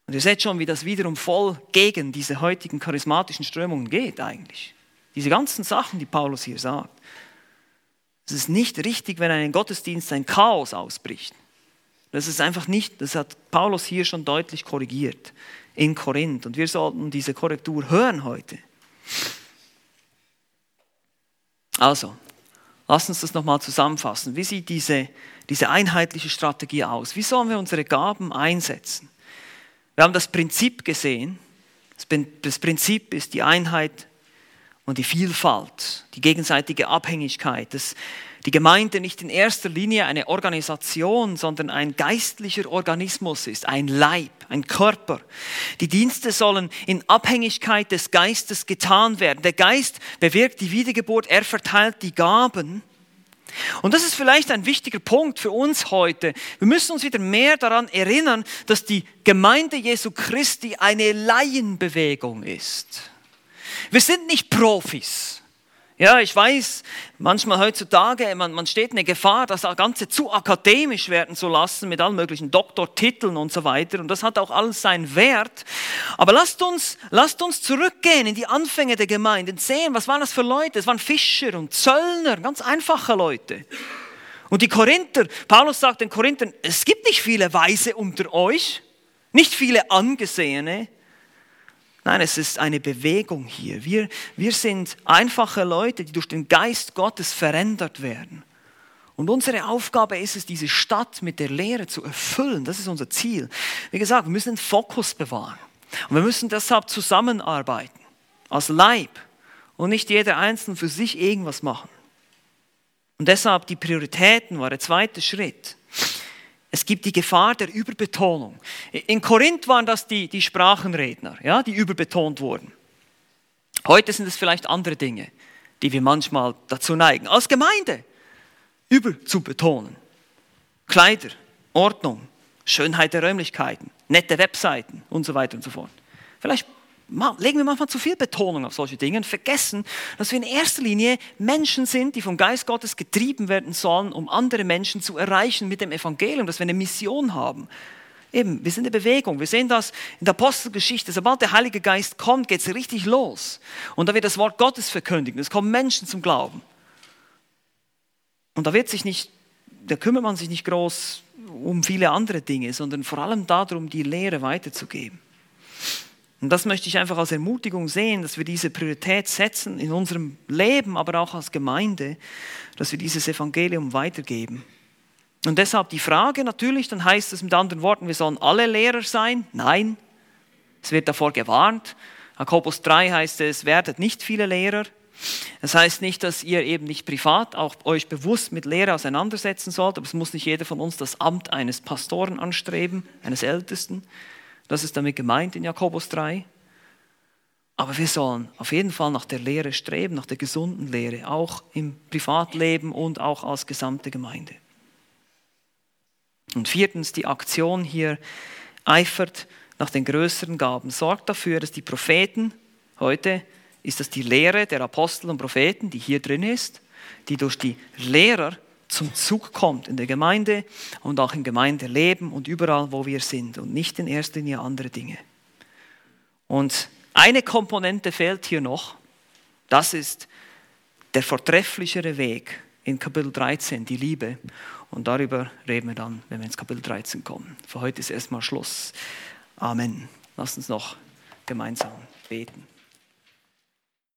Und ihr seht schon, wie das wiederum voll gegen diese heutigen charismatischen Strömungen geht eigentlich. Diese ganzen Sachen, die Paulus hier sagt. Es ist nicht richtig, wenn ein Gottesdienst ein Chaos ausbricht. Das ist einfach nicht, das hat Paulus hier schon deutlich korrigiert in Korinth. Und wir sollten diese Korrektur hören heute. Also, lass uns das nochmal zusammenfassen. Wie sieht diese, diese einheitliche Strategie aus? Wie sollen wir unsere Gaben einsetzen? Wir haben das Prinzip gesehen. Das Prinzip ist die Einheit und die Vielfalt, die gegenseitige Abhängigkeit, dass die Gemeinde nicht in erster Linie eine Organisation, sondern ein geistlicher Organismus ist, ein Leib, ein Körper. Die Dienste sollen in Abhängigkeit des Geistes getan werden. Der Geist bewirkt die Wiedergeburt, er verteilt die Gaben. Und das ist vielleicht ein wichtiger Punkt für uns heute. Wir müssen uns wieder mehr daran erinnern, dass die Gemeinde Jesu Christi eine Laienbewegung ist. Wir sind nicht Profis. Ja, ich weiß, manchmal heutzutage, man, man steht in der Gefahr, das Ganze zu akademisch werden zu lassen mit allen möglichen Doktortiteln und so weiter. Und das hat auch alles seinen Wert. Aber lasst uns, lasst uns zurückgehen in die Anfänge der Gemeinde und sehen, was waren das für Leute? Es waren Fischer und Zöllner, ganz einfache Leute. Und die Korinther, Paulus sagt den Korinthern, es gibt nicht viele Weise unter euch, nicht viele Angesehene, Nein, es ist eine Bewegung hier. Wir, wir sind einfache Leute, die durch den Geist Gottes verändert werden. Und unsere Aufgabe ist es, diese Stadt mit der Lehre zu erfüllen. Das ist unser Ziel. Wie gesagt, wir müssen den Fokus bewahren. Und wir müssen deshalb zusammenarbeiten, als Leib und nicht jeder Einzelne für sich irgendwas machen. Und deshalb die Prioritäten war der zweite Schritt. Es gibt die Gefahr der Überbetonung. In Korinth waren das die, die Sprachenredner, ja, die überbetont wurden. Heute sind es vielleicht andere Dinge, die wir manchmal dazu neigen, als Gemeinde überzubetonen. Kleider, Ordnung, Schönheit der Räumlichkeiten, nette Webseiten und so weiter und so fort. Vielleicht legen wir manchmal zu viel Betonung auf solche Dinge und vergessen, dass wir in erster Linie Menschen sind, die vom Geist Gottes getrieben werden sollen, um andere Menschen zu erreichen mit dem Evangelium, dass wir eine Mission haben. Eben, wir sind eine Bewegung. Wir sehen das in der Apostelgeschichte. Sobald der Heilige Geist kommt, geht es richtig los. Und da wird das Wort Gottes verkündigt. Es kommen Menschen zum Glauben. Und da wird sich nicht, da kümmert man sich nicht groß um viele andere Dinge, sondern vor allem darum, die Lehre weiterzugeben. Und das möchte ich einfach als Ermutigung sehen, dass wir diese Priorität setzen in unserem Leben, aber auch als Gemeinde, dass wir dieses Evangelium weitergeben. Und deshalb die Frage natürlich, dann heißt es mit anderen Worten, wir sollen alle Lehrer sein? Nein, es wird davor gewarnt. Jakobus 3 heißt es, werdet nicht viele Lehrer. Das heißt nicht, dass ihr eben nicht privat auch euch bewusst mit Lehre auseinandersetzen sollt, aber es muss nicht jeder von uns das Amt eines Pastoren anstreben, eines Ältesten. Das ist damit gemeint in Jakobus 3. Aber wir sollen auf jeden Fall nach der Lehre streben, nach der gesunden Lehre, auch im Privatleben und auch als gesamte Gemeinde. Und viertens, die Aktion hier eifert nach den größeren Gaben, sorgt dafür, dass die Propheten, heute ist das die Lehre der Apostel und Propheten, die hier drin ist, die durch die Lehrer zum Zug kommt in der Gemeinde und auch im Gemeindeleben und überall, wo wir sind und nicht in erster Linie andere Dinge. Und eine Komponente fehlt hier noch, das ist der vortrefflichere Weg in Kapitel 13, die Liebe. Und darüber reden wir dann, wenn wir ins Kapitel 13 kommen. Für heute ist erstmal Schluss. Amen. Lass uns noch gemeinsam beten.